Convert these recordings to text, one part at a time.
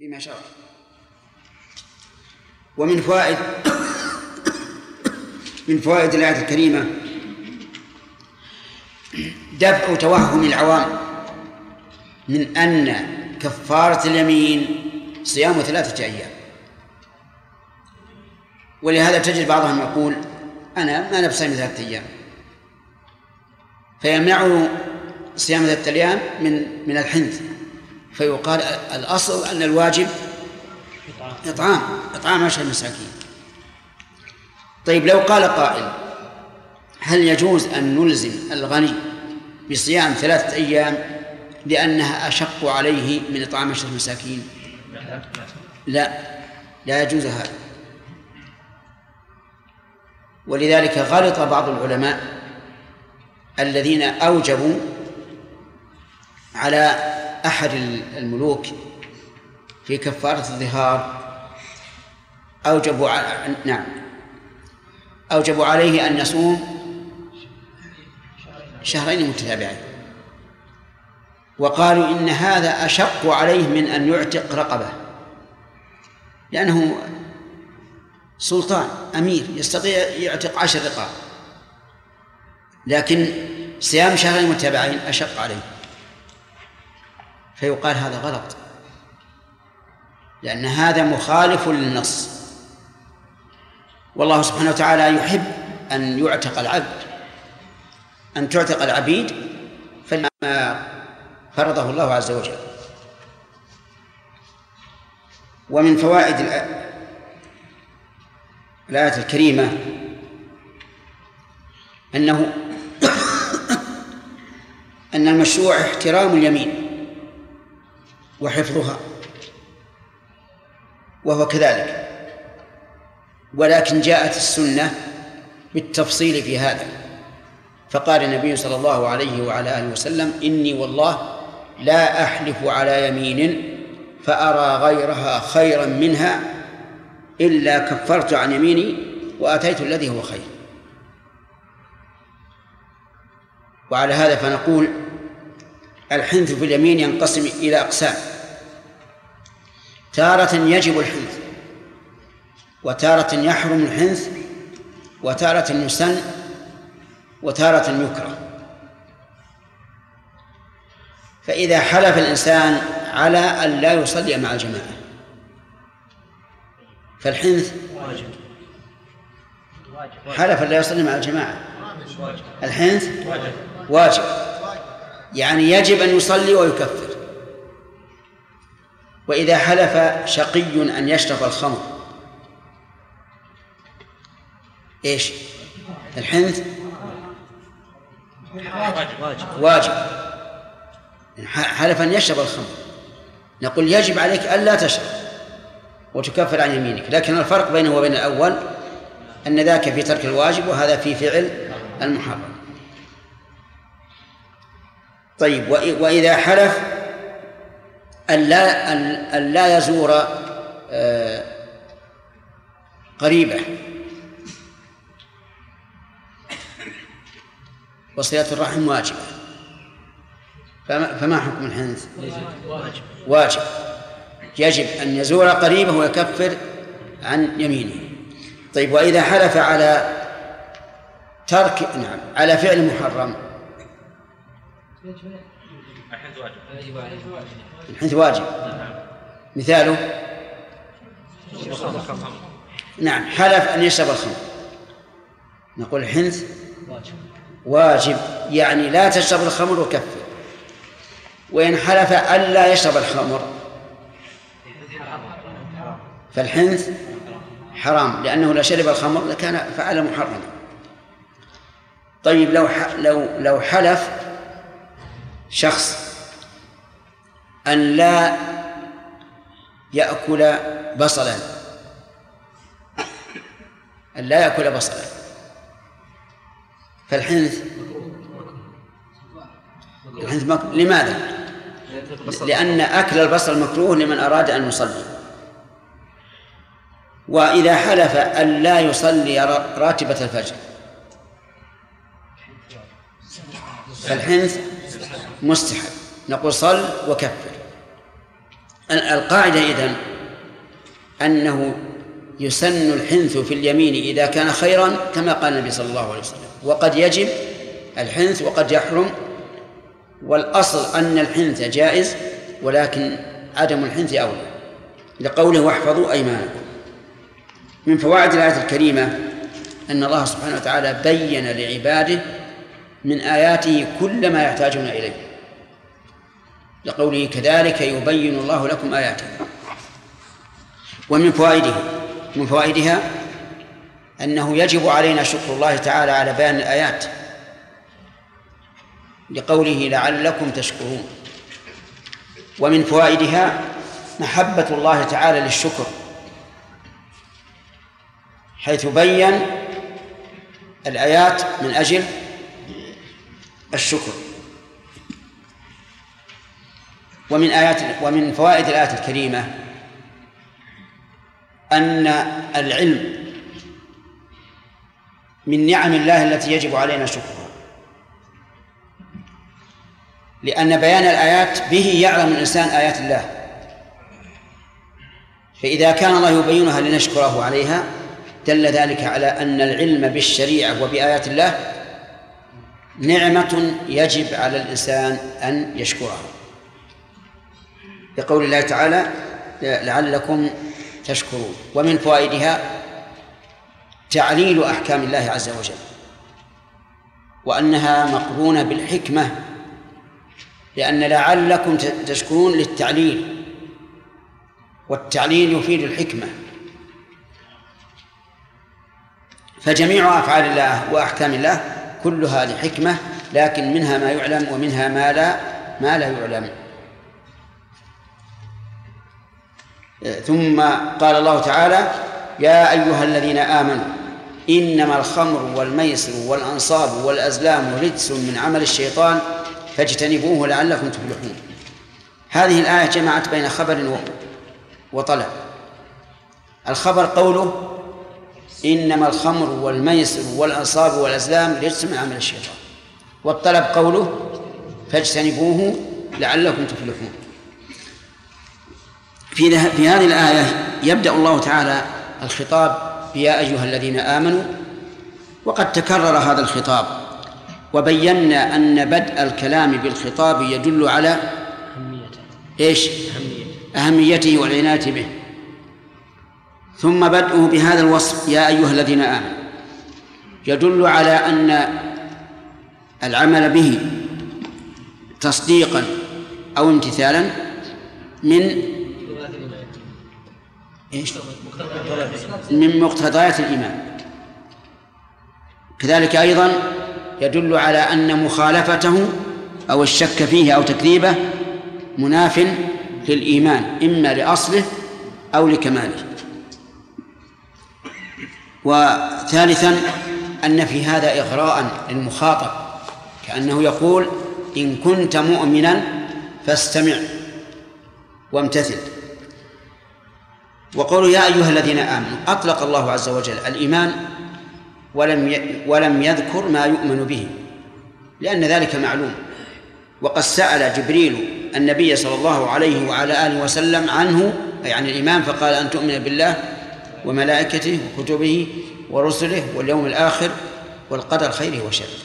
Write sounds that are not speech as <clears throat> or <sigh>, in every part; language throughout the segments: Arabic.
بما شرع. ومن فوائد <coughs> من فوائد الآية الكريمة <coughs> دفع توهم العوام من أن كفارة اليمين صيام ثلاثة أيام. ولهذا تجد بعضهم يقول أنا ما نبصم ثلاثة أيام. فيمنعه صيام ثلاثة أيام من من الحنث. فيقال الأصل أن الواجب إطعام إطعام عشر مساكين. طيب لو قال قائل هل يجوز أن نلزم الغني بصيام ثلاثة أيام لأنها أشق عليه من إطعام عشرة مساكين؟ لا لا يجوز هذا. ولذلك غلط بعض العلماء الذين أوجبوا على أحد الملوك في كفارة الظهار أوجبوا على نعم. أوجبوا عليه أن يصوم شهرين متتابعين. وقالوا إن هذا أشق عليه من أن يعتق رقبة لأنه سلطان أمير يستطيع يعتق عشر رقاب لكن صيام شهرين متابعين أشق عليه. فيقال هذا غلط. لأن هذا مخالف للنص. والله سبحانه وتعالى يحب أن يعتق العبد. أن تعتق العبيد فلما فرضه الله عز وجل. ومن فوائد الآية الكريمة أنه <coughs> أن المشروع احترام اليمين. وحفظها. وهو كذلك. ولكن جاءت السنة بالتفصيل في هذا. فقال النبي صلى الله عليه وعلى آله وسلم إني والله لا أحلف على يمين فأرى غيرها خيرا منها إلا كفرت عن يميني وأتيت الذي هو خير. وعلى هذا فنقول الحنث في اليمين ينقسم إلى أقسام. تارة يجب الحنث وتارة يحرم الحنث وتارة يسن وتارة يكره. فإذا حلف الإنسان على أن لا يصلي مع الجماعة فالحنث حلف أن لا يصلي مع الجماعة. الحنث واجب. يعني يجب أن يصلي ويكفر. وإذا حلف شقي أن يشرب الخمر. إيش؟ الحنث؟ واجب. حلف أن يشرب الخمر. نقول يجب عليك ألا تشرب وتكفر عن يمينك. لكن الفرق بينه وبين الأول أن ذاك في ترك الواجب وهذا في فعل المحرم. طيب وإذا حلف أن لا أن لا يزور آه، قريبه. وصلة الرحم واجبة. فما حكم الحنث؟ واجب واجب. يجب أن يزور قريبه ويكفر عن يمينه. طيب وإذا حلف على ترك نعم على فعل محرم الحنث واجب. الحنث واجب مثاله؟ نعم حلف أن يشرب الخمر. نقول الحنث واجب يعني لا تشرب الخمر وكفر وإن حلف ألا يشرب الخمر فالحنث حرام لأنه لو شرب الخمر لكان فعل محرما طيب لو لو لو حلف شخص أن لا يأكل بصلا. أن لا يأكل بصلا. فالحنث الحنث مكروه. لماذا؟ لأن أكل البصل مكروه لمن أراد أن يصلي. وإذا حلف أن لا يصلي راتبة الفجر. فالحنث مستحب. نقول صل وكفر. القاعدة إذن أنه يسن الحنث في اليمين إذا كان خيرا كما قال النبي صلى الله عليه وسلم. وقد يجب الحنث وقد يحرم. والأصل أن الحنث جائز ولكن عدم الحنث أولى. لقوله واحفظوا أيمانكم. من فوائد الآية الكريمة أن الله سبحانه وتعالى بين لعباده من آياته كل ما يحتاجون إليه. لقوله كذلك يبين الله لكم آياته. ومن فوائده من فوائدها أنه يجب علينا شكر الله تعالى على بيان الآيات لقوله لعلكم تشكرون. ومن فوائدها محبة الله تعالى للشكر حيث بين الآيات من أجل الشكر. ومن آيات ومن فوائد الآية الكريمة أن العلم من نعم الله التي يجب علينا شكرها لأن بيان الآيات به يعلم الإنسان آيات الله. فإذا كان الله يبينها لنشكره عليها دل ذلك على أن العلم بالشريعة وبآيات الله نعمة يجب على الإنسان أن يشكرها لقول الله تعالى لعلكم تشكرون. ومن فوائدها تعليل أحكام الله عز وجل وأنها مقرونة بالحكمة لأن لعلكم تشكرون للتعليل والتعليل يفيد الحكمة. فجميع أفعال الله وأحكام الله كلها لحكمة لكن منها ما يعلم ومنها ما لا ما لا يعلم. ثم قال الله تعالى يا أيها الذين آمنوا إنما الخمر والميسر والأنصاب والأزلام رجس من عمل الشيطان فاجتنبوه لعلكم تفلحون. هذه الآية جمعت بين خبر وطلب. الخبر قوله إنما الخمر والميسر والأنصاب والأزلام رجس من عمل الشيطان. والطلب قوله فاجتنبوه لعلكم تفلحون. في في هذه الآية يبدأ الله تعالى الخطاب يا أيها الذين آمنوا وقد تكرر هذا الخطاب وبينا أن بدء الكلام بالخطاب يدل على إيش؟ أهميته. والعناية به. ثم بدءه بهذا الوصف يا أيها الذين آمنوا. يدل على أن العمل به تصديقا أو امتثالا من إيش؟ من مقتضيات الإيمان. كذلك أيضا يدل على أن مخالفته أو الشك فيه أو تكذيبه مناف للإيمان إما لأصله أو لكماله. وثالثا أن في هذا إغراء للمخاطب كأنه يقول إن كنت مؤمنا فاستمع وامتثل. وقول يا أيها الذين آمنوا أطلق الله عز وجل الإيمان ولم ولم يذكر ما يؤمن به لأن ذلك معلوم. وقد سأل جبريل النبي صلى الله عليه وعلى آله وسلم عنه أي عن الإيمان فقال أن تؤمن بالله وملائكته وكتبه ورسله واليوم الآخر والقدر خيره وشره.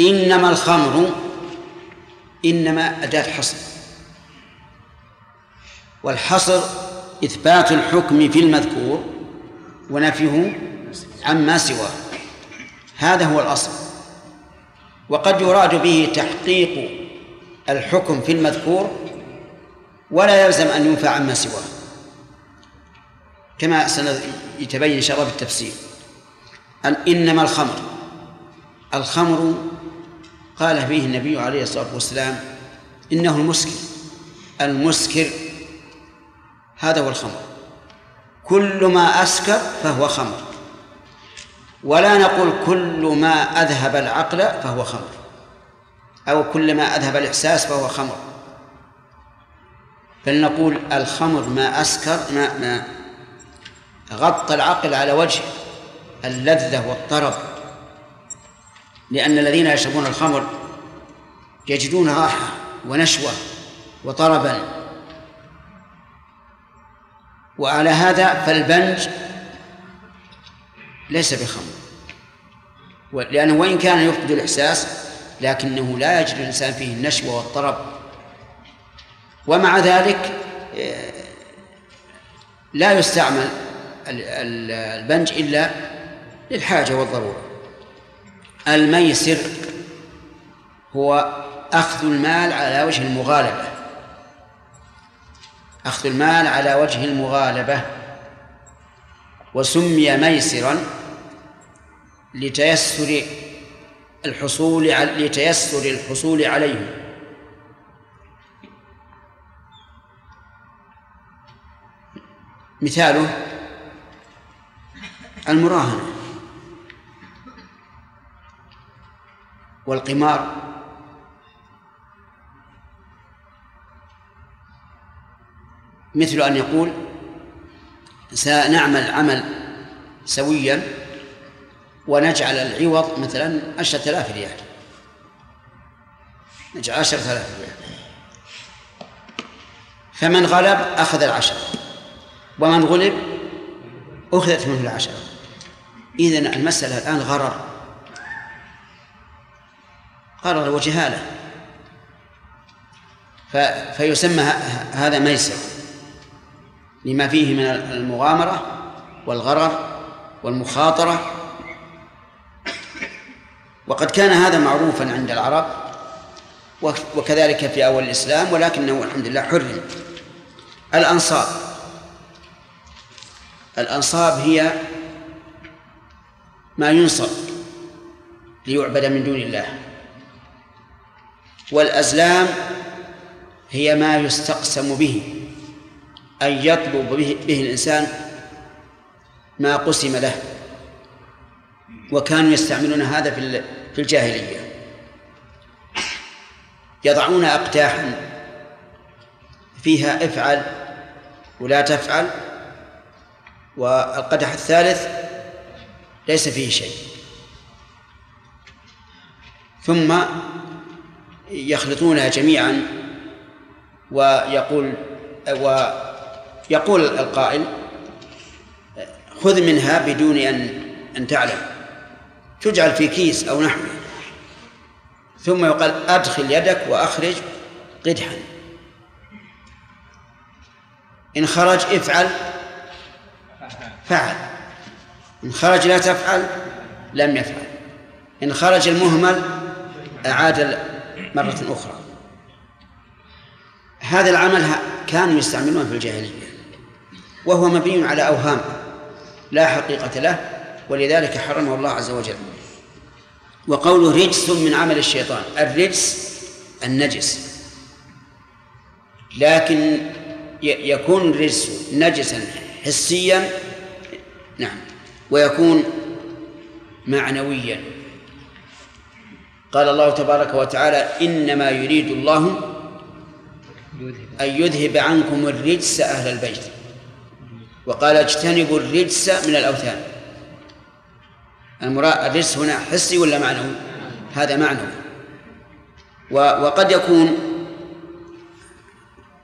إنما الخمر إنما أداة حصر والحصر إثبات الحكم في المذكور ونفيه عما سواه. هذا هو الأصل. وقد يراد به تحقيق الحكم في المذكور ولا يلزم أن ينفع عما سواه. كما سيتبين إن شاء الله بالتفسير إنما الخمر. الخمر قال فيه النبي عليه الصلاة والسلام إنه المسكر. المسكر هذا هو الخمر. كل ما أسكر فهو خمر. ولا نقول كل ما أذهب العقل فهو خمر. أو كل ما أذهب الإحساس فهو خمر. بل نقول الخمر ما أسكر ما ما غطى العقل على وجه اللذة والطرب. لأن الذين يشربون الخمر يجدون راحة ونشوة وطربا. وعلى هذا فالبنج ليس بخمر. لأنه وإن كان يفقد الإحساس لكنه لا يجد الإنسان فيه النشوة والطرب. ومع ذلك آه، لا يستعمل البنج إلا للحاجة والضرورة. الميسر هو أخذ المال على وجه المغالبة. أخذ المال على وجه المغالبة وسمي ميسرا لتيسر الحصول لتيسر الحصول عليه. مثاله المراهنة والقمار مثل أن يقول سنعمل عمل سويا ونجعل العوض مثلا عشرة آلاف ريال. نجعل عشرة آلاف ريال. فمن غلب أخذ العشرة ومن غلب أخذت منه العشرة. إذن المسألة الآن غرر. غرر وجهالة. فيسمى هذا ميسر. لما فيه من المغامرة والغرر والمخاطرة. وقد كان هذا معروفا عند العرب وكذلك في أول الإسلام ولكنه الحمد لله حرم. الأنصاب. الأنصاب هي ما ينصب ليعبد من دون الله. والأزلام هي ما يستقسم به. أن يطلب به, به الإنسان ما قسم له. وكانوا يستعملون هذا في في الجاهلية. يضعون أقداحا فيها افعل ولا تفعل والقدح الثالث ليس فيه شيء. ثم يخلطونها جميعا ويقول و يقول القائل خذ منها بدون أن أن تعلم. تجعل في كيس أو نحوه ثم يقال أدخل يدك وأخرج قدحا. إن خرج افعل فعل. إن خرج لا تفعل لم يفعل. إن خرج المهمل أعاد مرة أخرى. هذا العمل كانوا يستعملونه في الجاهلية. وهو مبني على أوهام لا حقيقة له ولذلك حرمه الله عز وجل. وقوله رجس من عمل الشيطان الرجس النجس. لكن يكون الرجس نجسا حسيا نعم ويكون معنويا. قال الله تبارك وتعالى إنما يريد الله أن يذهب عنكم الرجس أهل البيت. وقال اجتنبوا الرجس من الأوثان. المراد الرجس هنا حسي ولا معنوي هذا معنوي وقد يكون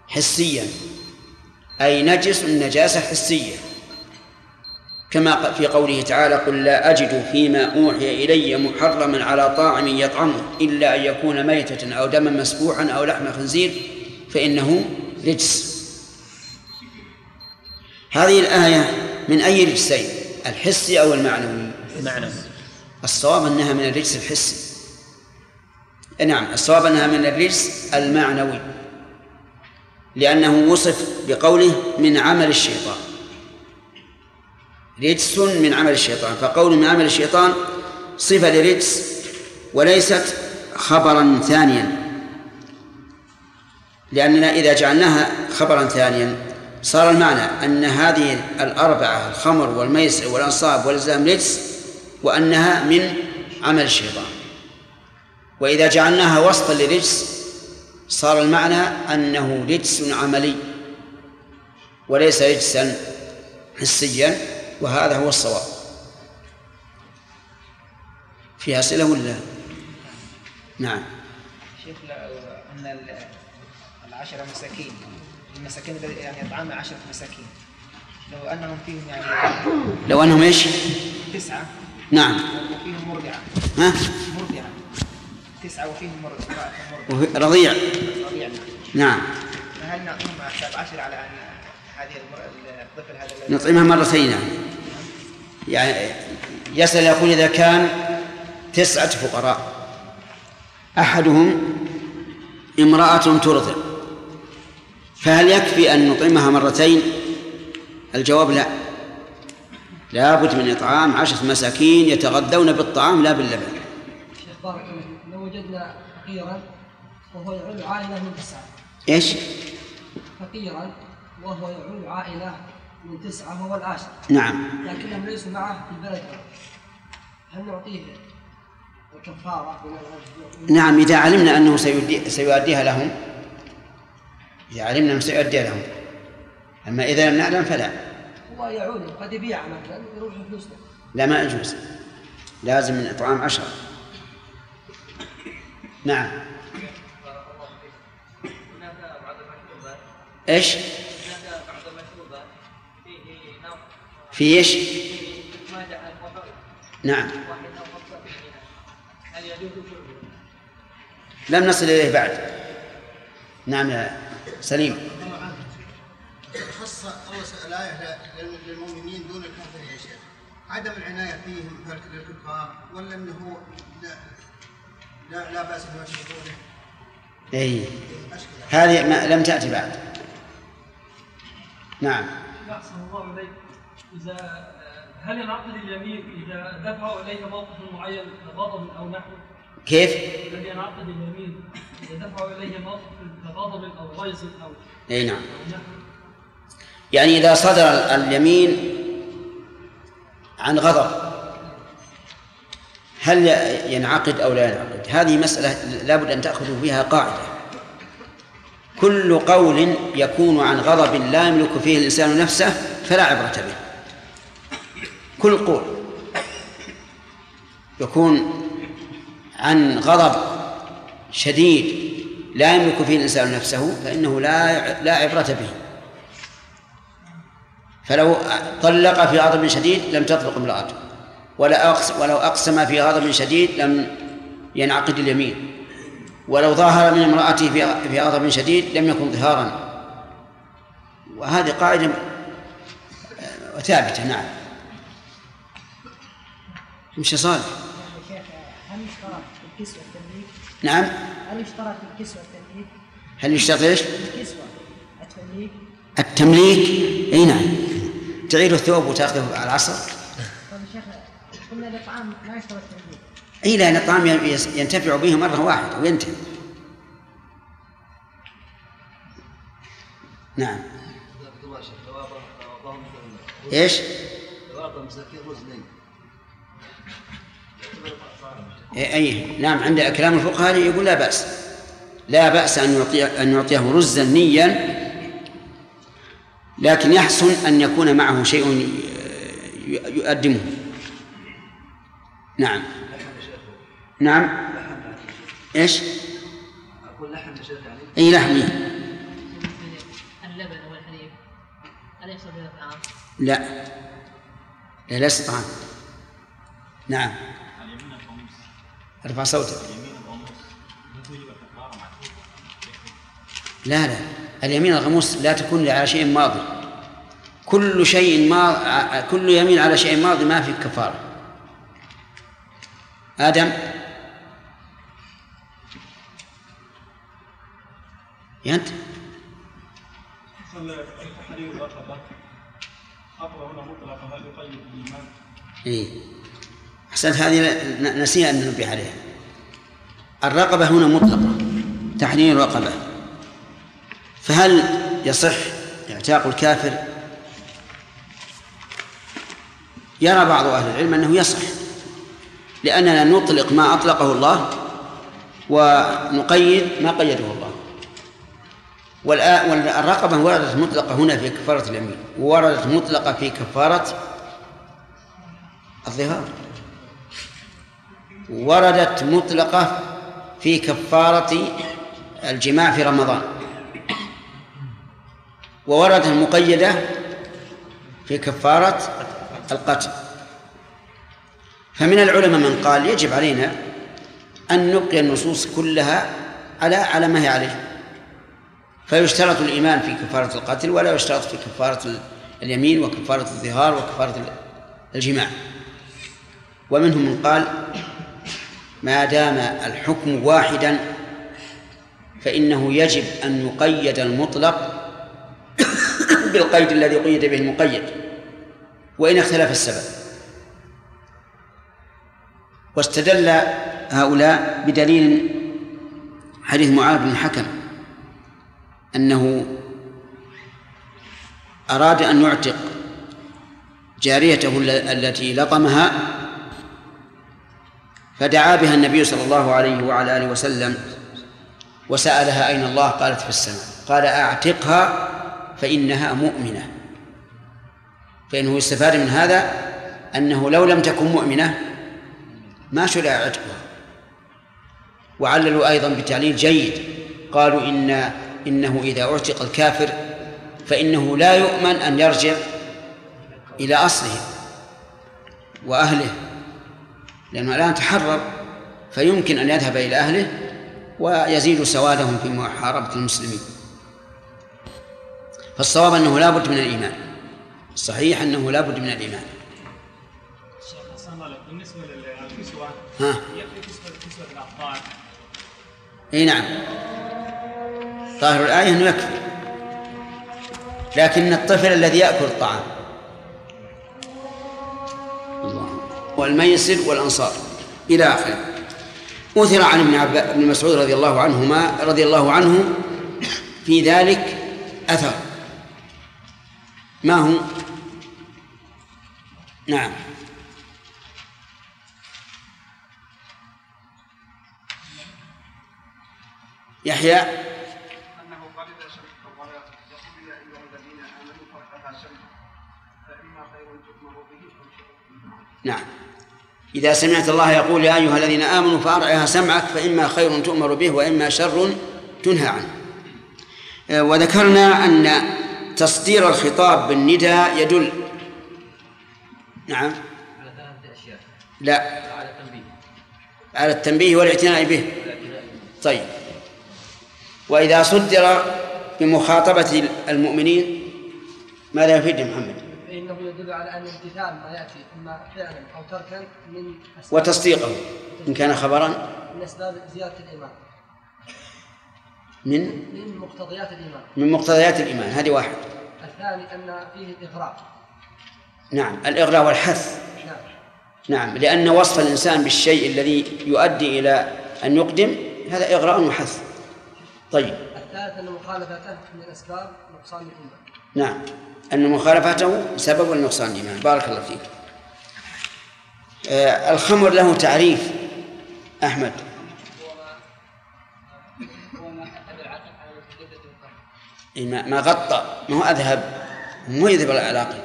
حسيا. أي نجس النجاسة حسية. كما في قوله تعالى قل لا أجد فيما أوحي إلي محرما على طاعم يطعمه إلا أن يكون ميتة أو دما مسبوحا أو لحم خنزير فإنه رجس. هذه الآية من أي رجسين؟ الحسي أو المعنوي؟ المعنوي. الصواب أنها من الرجس الحسي نعم الصواب أنها من الرجس المعنوي. لأنه وصف بقوله من عمل الشيطان. رجس من عمل الشيطان. فقول من عمل الشيطان صفة لرجس وليست خبرا ثانيا. لأننا إذا جعلناها خبرا ثانيا صار المعنى أن هذه الأربعة الخمر والميسر والأنصاب والإزلام رجس وأنها من عمل الشيطان. وإذا جعلناها وسطا لرجس صار المعنى أنه رجس عملي وليس رجسا حسيا وهذا هو الصواب. فيها صلة ولا؟ نعم. شيخ أن العشرة مساكين. المساكين يعني إطعام عشرة مساكين. لو أنهم فيهم يعني لو أنهم إيش؟ تسعة. نعم. وفيهم مرضعة. ها؟ مرضعة. تسعة وفيهم مرضعة. رضيع. رضيع نعم. فهل نعطيهم حساب عشر على أن هذه الطفل هذا نطعمها مرتين يعني. يعني يسأل يقول إذا كان تسعة فقراء أحدهم امرأة ترضع. فهل يكفي أن نطعمها مرتين؟ الجواب لا. لا بد من إطعام عشرة مساكين يتغذون بالطعام لا باللبن. شيخ بارك لو وجدنا فقيرا وهو يعول عائلة من تسعة. إيش؟ فقيرا وهو يعول عائلة من تسعة وهو العاشر نعم. لكنهم ليسوا معه في البلد. هل نعطيه الكفارة؟ نعم إذا علمنا أنه سيؤدي سيؤديها لهم. إذا علمنا أنه سيؤديها لهم. أما إذا لم نعلم فلا. هو يعود قد يبيع مثلا يروح فلوسه لا ما يجوز. لازم من إطعام عشرة نعم. إيش؟ في إيش؟ نعم. لم نصل إليه بعد. نعم يا سليم. خص الله الآية للمؤمنين دون الكافرين يا شيخ. عدم العناية فيهم للكفار ولا أنه لا لا, لا بأس بما يشركونه اي هذه ما لم تأتي بعد. نعم. أحسن الله إليك. إذا هل ينعقد اليمين إذا دفعوا إليه موقف معين غضب أو نحو كيف؟ هل ينعقد اليمين إذا دفعوا إليه موقف غضب أو غيظ أو أي نعم. يعني إذا صدر اليمين عن غضب هل ينعقد أو لا ينعقد؟ هذه مسألة لابد أن تأخذوا فيها قاعدة. كل قول يكون عن غضب لا يملك فيه الإنسان نفسه فلا عبرة به. كل قول يكون عن غضب شديد لا يملك فيه الإنسان نفسه فإنه لا لا عبرة به. فلو طلق في غضب شديد لم تطلق امرأته. ولا أقسم ولو أقسم في غضب شديد لم ينعقد اليمين. ولو ظاهر من امرأته في غضب شديد لم يكن ظهارا. وهذه قاعدة ثابتة نعم. مش صالح الكسوة التمليك؟ نعم. هل يشترط الكسوة التمليك؟ هل يشترط إيش؟ الكسوة. التمليك. التمليك. إي نعم. تعيد الثوب وتأخذه على العصر. طيب يا شيخ قلنا الإطعام لا يشترط التمليك إي لأن الطعام ينتفع به مرة واحدة وينتهي. نعم. إيش؟ إيه، أي نعم عند كلام الفقهاء يقول لا بأس. لا بأس أن يعطي أن يعطيه رزا نيا لكن يحسن أن يكون معه شيء يقدمه نعم. نعم. إيش؟ أقول لحم أي لحمي اللبن والحليب. بها طعام؟ لا. لا ليس طعام. نعم. ارفع صوتك. لا لا. اليمين الغموس لا تكون على شيء ماضي. كل شيء ما كل يمين على شيء ماضي ما في كفارة. آدم. أنت؟ التحرير مطلقة أحسنت هذه نسينا أن ننبه عليها. الرقبة هنا مطلقة تحرير رقبه فهل يصح اعتاق الكافر؟ يرى بعض أهل العلم أنه يصح لأننا نطلق ما أطلقه الله ونقيد ما قيده الله. والرقبة وردت مطلقة هنا في كفارة اليمين ووردت مطلقة في كفارة الظهار. وردت مطلقة في كفارة الجماع في رمضان. ووردت المقيدة في كفارة القتل. فمن العلماء من قال يجب علينا أن نبقي النصوص كلها على على ما هي عليه. فيشترط الإيمان في كفارة القتل ولا يشترط في كفارة اليمين وكفارة الظهار وكفارة الجماع. ومنهم من قال ما دام الحكم واحدا فإنه يجب أن يقيد المطلق بالقيد الذي قيد به المقيد وإن اختلف السبب. واستدل هؤلاء بدليل حديث معاذ بن الحكم أنه أراد أن يعتق جاريته التي لطمها فدعا بها النبي صلى الله عليه وعلى آله وسلم وسألها أين الله؟ قالت في السماء. قال أعتقها فإنها مؤمنة. فإنه يستفاد من هذا أنه لو لم تكن مؤمنة ما شرع عتقها. وعللوا أيضا بتعليل جيد. قالوا إن إنه إذا أعتق الكافر فإنه لا يؤمن أن يرجع إلى أصله وأهله. لأنه الآن تحرر فيمكن أن يذهب إلى أهله ويزيد سوادهم في محاربة المسلمين. فالصواب أنه لا بد من الإيمان. الصحيح أنه لا بد من الإيمان. بالنسبة للكسوة ها؟ كسوة الأطفال إي نعم. ظاهر الآية أنه يكفي. لكن الطفل الذي يأكل الطعام والميسر والأنصار. إلى آخره. أثر عن ابن عب... ابن مسعود رضي الله عنهما رضي الله عنه في ذلك أثر. ما هو؟ نعم. يحيى. يقول يا أيها الذين فإما خير تؤمر به نعم. إذا سمعت الله يقول يا أيها الذين آمنوا فأرعها سمعك فإما خير تؤمر به وإما شر تنهى عنه. آه، وذكرنا أن تصدير الخطاب بالنداء يدل. نعم. على ثلاثة أشياء لا. على التنبيه على التنبيه والاعتناء به. طيب. وإذا صدر بمخاطبة المؤمنين ماذا يفيد محمد؟ فإنه يدل على أن امتثال ما يأتي إما فعلا أو تركا من أسباب وتصديقه إن كان خبرا. من أسباب زيادة الإيمان. من؟ من مقتضيات الإيمان. من مقتضيات الإيمان هذه واحد. الثاني أن فيه الإغراء. نعم الإغراء والحث. نعم. نعم لأن وصف الإنسان بالشيء الذي يؤدي إلى أن يقدم هذا إغراء وحث. طيب. الثالث أن مخالفته من أسباب نقصان الإيمان. نعم. أن مخالفته سبب لنقصان الإيمان بارك الله فيك. آه الخمر له تعريف. أحمد. إيه، ما ما غطى. ما هو أذهب. مو يذهب العلاقة.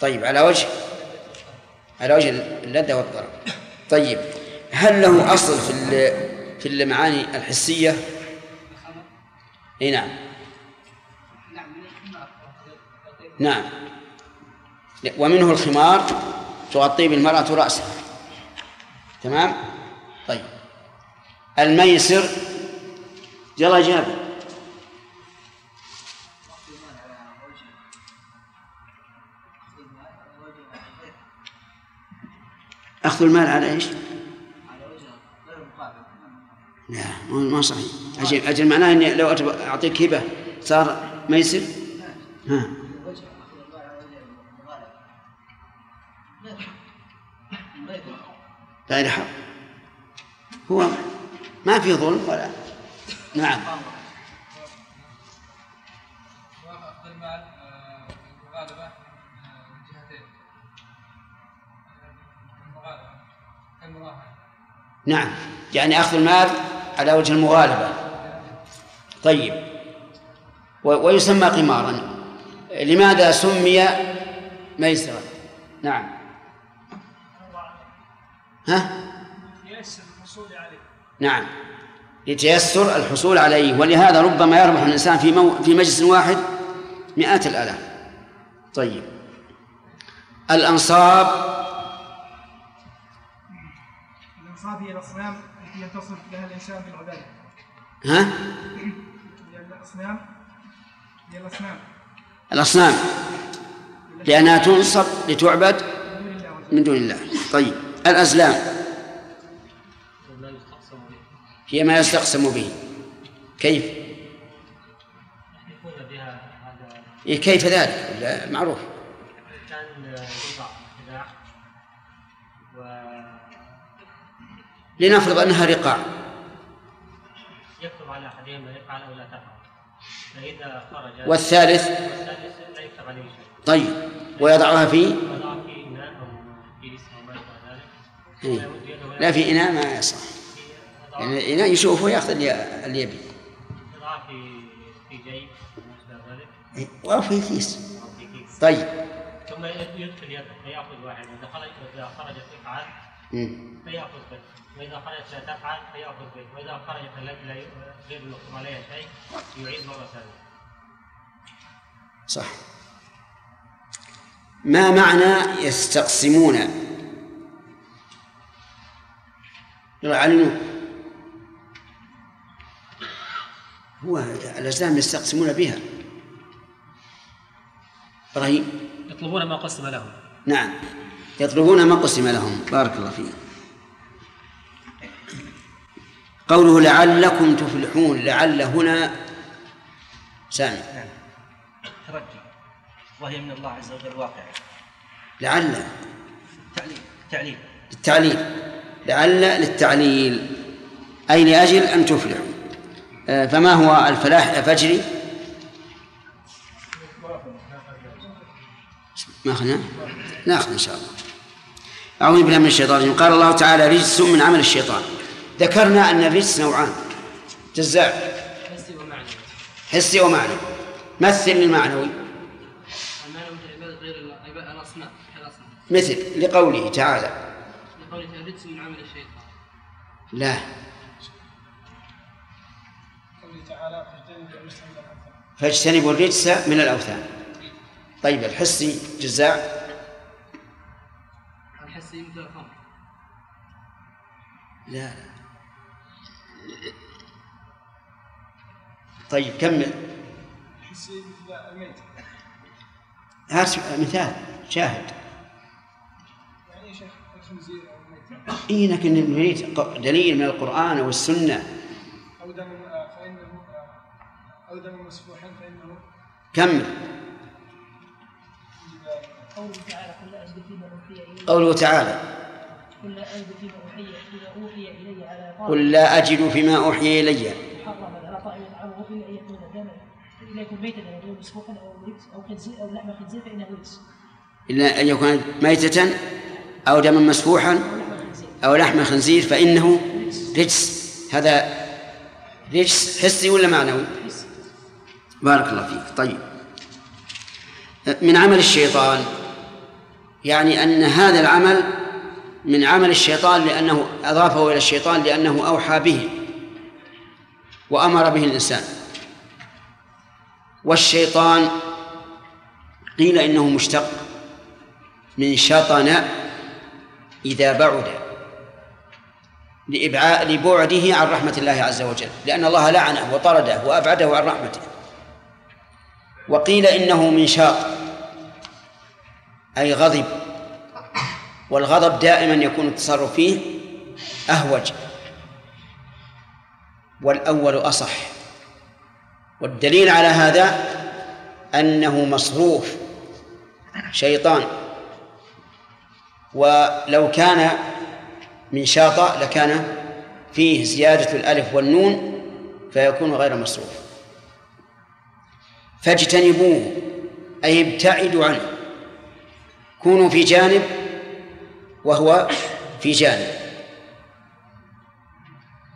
طيب على وجه. على وجه اللذة والطرب طيب هل له أصل في في المعاني الحسية؟ اي نعم. نعم. ومنه الخمار تغطي بالمرأة رأسها. تمام؟ طيب. الميسر. يلا جابر أخذ المال على إيش؟ لا ما صحيح. أجل, أجل معناه إني لو أعطيك هبة صار ميسر؟ ها. غير حق هو ما في ظلم ولا نعم. نعم. يعني أخذ المال على وجه المغالبة. طيب. ويسمى قمارا. لماذا سمي ميسرا؟ نعم. ها؟ الحصول عليه نعم. لتيسر الحصول عليه. ولهذا ربما يربح الإنسان في مو في مجلس واحد مئات الآلاف. طيب. الأنصاب الأنصاب هي الأصنام التي يتصف لها الإنسان بالعبادة. ها؟ هي الأصنام هي الأصنام. الأصنام. لأنها تنصب لتعبد من دون الله. طيب. الأزلام. هي ما يستقسم به. كيف؟ إيه كيف ذلك؟ معروف. لنفرض أنها رقاع. يكتب على احدهم لا يفعل أو لا تفعل فإذا خرج والثالث؟ والثالث لا يكتب عليه شيء. طيب. ويضعها في إيه. لا في إناء ما يصح. يعني الإناء يشوفه ويأخذ اللي اللي يبي إيه، أو في كيس. طيب. ثم يدخل يده فيأخذ واحد. واذا خرج واذا خرجت تفعل مم. فيأخذ به وإذا خرجت لا تفعل فيأخذ به وإذا خرجت التي لا ي- غير المكتوب عليها شيء يعيد مرة ثانية. صح. ما معنى يستقسمون؟ علموا هو الأجسام يستقسمون بها. إبراهيم. يطلبون ما قسم لهم. نعم. يطلبون ما قسم لهم. بارك الله فيك. قوله لعلكم تفلحون لعل هنا سامي. نعم ترجي. وهي من الله عز وجل واقعة. لعل. تعليل. تعليل. للتعليل لعل للتعليل. أي لأجل أن تفلحوا. آه، فما هو الفلاح يا فجري ما أخذنا؟ ناخذ إن شاء الله. أعوذ بالله من الشيطان الرجيم. قال الله تعالى رجس من عمل الشيطان. ذكرنا أن الرجس نوعان. جزاء. حسي ومعنوي. حسي ومعنوي مثل المعنوي مثل لقوله تعالى. لقوله تعالى رجس من عمل لا. قوله تعالى فاجتنبوا الرجس من الأوثان. فاجتنبوا الرجس من الأوثان. طيب الحسي جزاء. الحسي مثل الخمر. لا. طيب كمل حسي مثل الميت. هات مثال شاهد. اي لكن نريد دليل من القرآن أو السنة أو دم آه، فإنه آه، أو دم مسفوحا فإنه. كمل قوله تعالى قل لا أجد فيما أوحي إلي. قوله تعالى. قل لا أجد فيما أوحي إلي على طاعم قل لا أجد فيما أوحي إلي. محرما على طاعم يطعمه إلا أن يكون دما إلا يكون ميتا أو دما مسفوحا أو أو خنزير أو لحم خنزير فإنه رجس. إلا أن يكون ميتة أو دما مسفوحا أو لحم خنزير فإنه رجس. هذا رجس حسي ولا معنوي؟ بارك الله فيك. طيب. من عمل الشيطان يعني أن هذا العمل من عمل الشيطان لأنه أضافه إلى الشيطان لأنه أوحى به وأمر به الإنسان. والشيطان قيل إنه مشتق من شطن إذا بعد. لإبعاء لبعده عن رحمة الله عز وجل. لأن الله لعنه وطرده وأبعده عن رحمته. وقيل إنه من شاط أي غضب. والغضب دائما يكون التصرف فيه أهوج. والأول أصح. والدليل على هذا أنه مصروف شيطان. ولو كان من شاطئ لكان فيه زيادة الألف والنون فيكون غير مصروف. فاجتنبوه أي ابتعدوا عنه. كونوا في جانب وهو في جانب.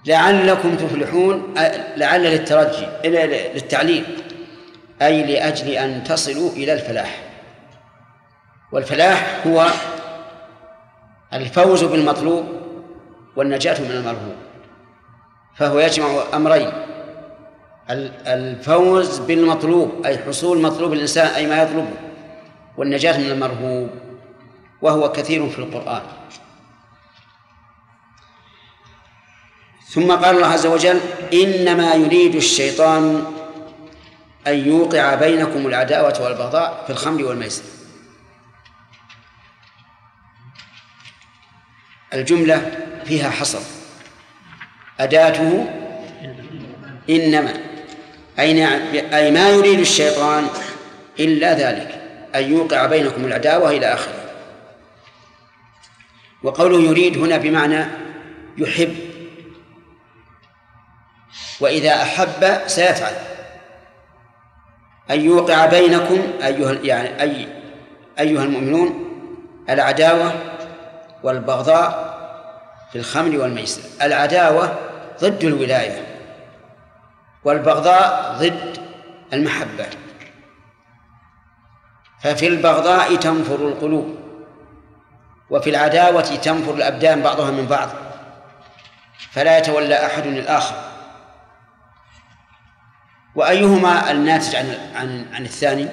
لعلكم تفلحون لعل للترجي للتعليل أي لأجل أن تصلوا إلى الفلاح. والفلاح هو الفوز بالمطلوب والنجاة من المرهوب فهو يجمع أمرين ال- الفوز بالمطلوب أي حصول مطلوب الإنسان أي ما يطلبه والنجاة من المرهوب وهو كثير في القرآن. ثم قال الله عز وجل إنما يريد الشيطان أن يوقع بينكم العداوة والبغضاء في الخمر والميسر. الجملة فيها حصر. أداته إنما أي أي ما يريد الشيطان إلا ذلك أن يوقع بينكم العداوة إلى آخره. وقوله يريد هنا بمعنى يحب. وإذا أحب سيفعل. أن يوقع بينكم أيها يعني أي أيها المؤمنون العداوة والبغضاء في الخمر والميسر. العداوة ضد الولاية والبغضاء ضد المحبة. ففي البغضاء تنفر القلوب وفي العداوة تنفر الأبدان بعضها من بعض. فلا يتولى أحد الآخر. وأيهما الناتج عن عن عن الثاني؟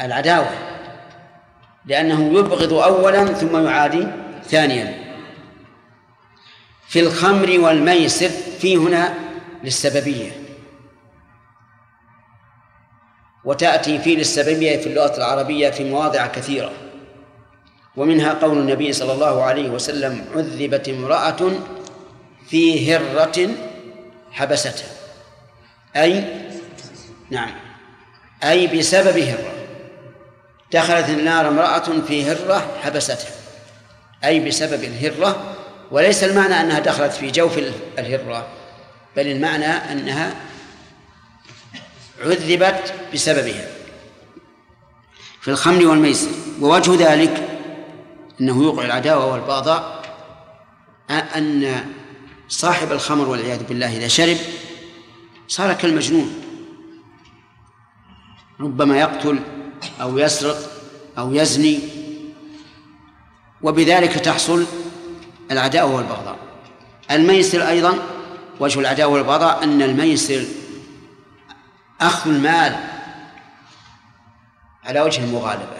العداوة. لأنه يبغض أولا ثم يعادي ثانيا. في الخمر والميسر في هنا للسببية. وتأتي في للسببية في اللغة العربية في مواضع كثيرة. ومنها قول النبي صلى الله عليه وسلم عذبت امرأة في هرة حبستها. أي نعم أي بسبب هرة. دخلت النار امرأة في هرة حبستها أي بسبب الهرة وليس المعنى أنها دخلت في جوف الهرة بل المعنى أنها عذبت بسببها في الخمر والميسر. ووجه ذلك أنه يوقع العداوة والبغضاء أن صاحب الخمر والعياذ بالله إذا شرب صار كالمجنون ربما يقتل أو يسرق أو يزني. وبذلك تحصل العداوة والبغضاء. الميسر أيضا وجه العداوة والبغضاء أن الميسر أخذ المال على وجه المغالبة.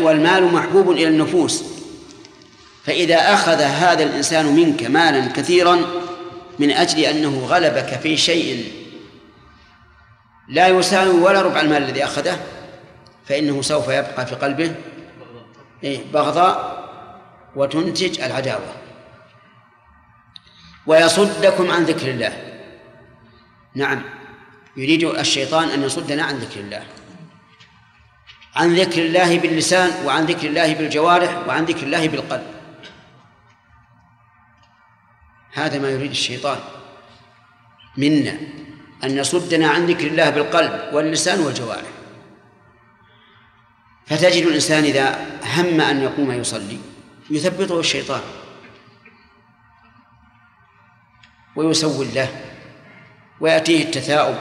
والمال محبوب إلى النفوس. فإذا أخذ هذا الإنسان منك مالا كثيرا من أجل أنه غلبك في شيء لا يساوي ولا ربع المال الذي أخذه فإنه سوف يبقى في قلبه إيه، بغضاء وتنتج العداوة. ويصدكم عن ذكر الله. نعم يريد الشيطان أن يصدنا عن ذكر الله. عن ذكر الله باللسان وعن ذكر الله بالجوارح وعن ذكر الله بالقلب. هذا ما يريد الشيطان منا. أن يصدنا عن ذكر الله بالقلب واللسان والجوارح. فتجد الإنسان إذا هم أن يقوم يصلي يثبطه الشيطان. ويسول له ويأتيه التثاؤب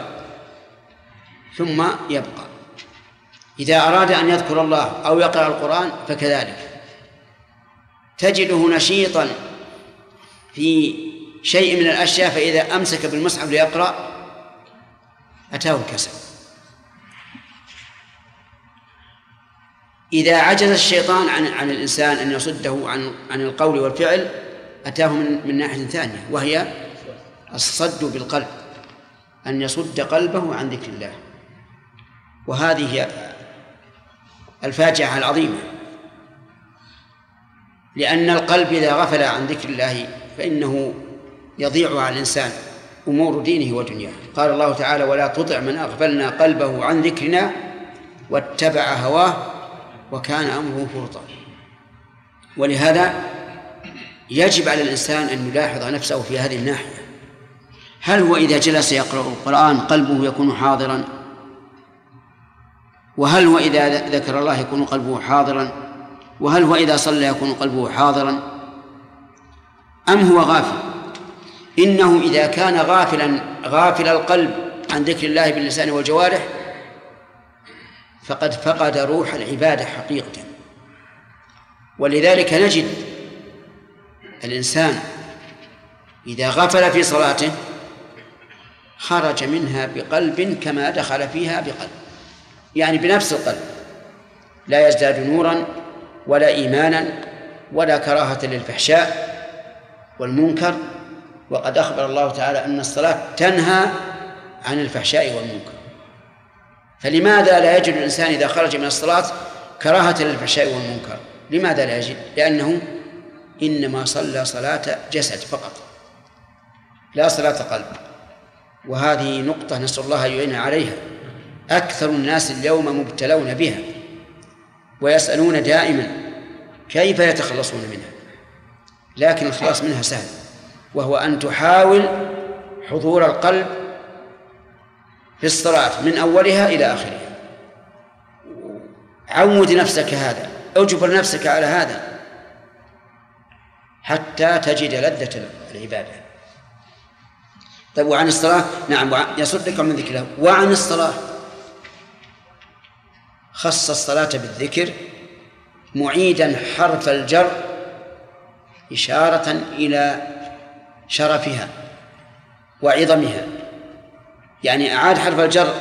ثم يبقى. إذا أراد أن يذكر الله أو يقرأ القرآن فكذلك. تجده نشيطا في شيء من الأشياء فإذا أمسك بالمصحف ليقرأ أتاه الكسل. إذا عجز الشيطان عن عن الإنسان أن يصده عن عن القول والفعل أتاه من من ناحية ثانية وهي الصد بالقلب أن يصد قلبه عن ذكر الله. وهذه الفاجعة العظيمة. لأن القلب إذا غفل عن ذكر الله فإنه يضيع على الإنسان. أمور دينه ودنياه. قال الله تعالى ولا تطع من أغفلنا قلبه عن ذكرنا واتبع هواه وكان أمره فرطا. ولهذا يجب على الإنسان أن يلاحظ نفسه في هذه الناحية. هل هو إذا جلس يقرأ القرآن قلبه يكون حاضرا؟ وهل هو إذا ذكر الله يكون قلبه حاضرا؟ وهل هو إذا صلى يكون قلبه حاضرا؟ أم هو غافل؟ إنه إذا كان غافلا غافل القلب عن ذكر الله باللسان والجوارح فقد فقد روح العبادة حقيقة. ولذلك نجد الإنسان إذا غفل في صلاته خرج منها بقلب كما دخل فيها بقلب يعني بنفس القلب لا يزداد نورا ولا إيمانا ولا كراهة للفحشاء والمنكر وقد أخبر الله تعالى أن الصلاة تنهى عن الفحشاء والمنكر. فلماذا لا يجد الإنسان إذا خرج من الصلاة كراهة للفحشاء والمنكر؟ لماذا لا يجد؟ لأنه إنما صلى صلاة جسد فقط لا صلاة قلب. وهذه نقطة نسأل الله أن يعين عليها. أكثر الناس اليوم مبتلون بها ويسألون دائما كيف يتخلصون منها؟ لكن الخلاص منها سهل. وهو أن تحاول حضور القلب في الصلاة من أولها إلى آخرها. عود نفسك هذا أجبر نفسك على هذا حتى تجد لذة العبادة. طيب وعن الصلاة؟ نعم يصدك من ذكر الله وعن الصلاة خص الصلاة بالذكر معيدا حرف الجر إشارة إلى شرفها وعظمها. يعني أعاد حرف الجر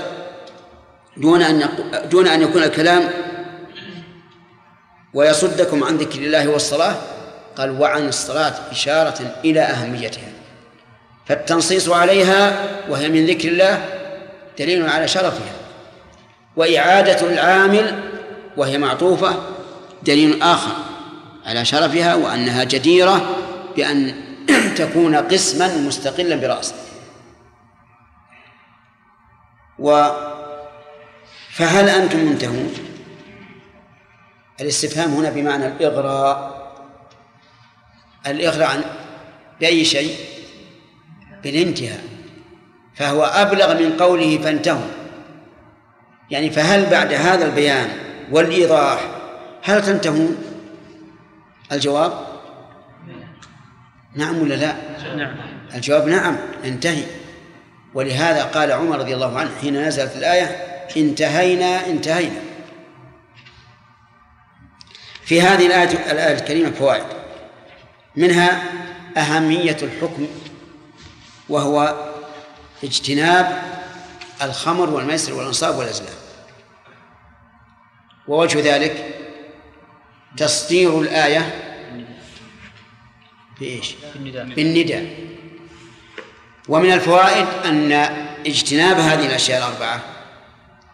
دون أن دون أن يكون الكلام ويصدكم عن ذكر الله والصلاة. قال وعن الصلاة إشارة إلى أهميتها. فالتنصيص عليها وهي من ذكر الله دليل على شرفها. وإعادة العامل وهي معطوفة دليل آخر على شرفها وأنها جديرة بأن تكون قسما مستقلا برأسه و فهل أنتم منتهون؟ الاستفهام هنا بمعنى الإغراء. الإغراء عن بأي شيء؟ بالانتهاء. فهو أبلغ من قوله فانتهوا. يعني فهل بعد هذا البيان والإيضاح هل تنتهون؟ الجواب نعم ولا لا؟ نعم. الجواب نعم ننتهي ولهذا قال عمر رضي الله عنه حين نزلت الآية انتهينا انتهينا. في هذه الآية الآية الكريمة فوائد. منها أهمية الحكم وهو اجتناب الخمر والميسر والأنصاب والأزلام. ووجه ذلك تصدير الآية بإيش؟ بالنداء. بالنداء. ومن الفوائد أن اجتناب هذه الأشياء الأربعة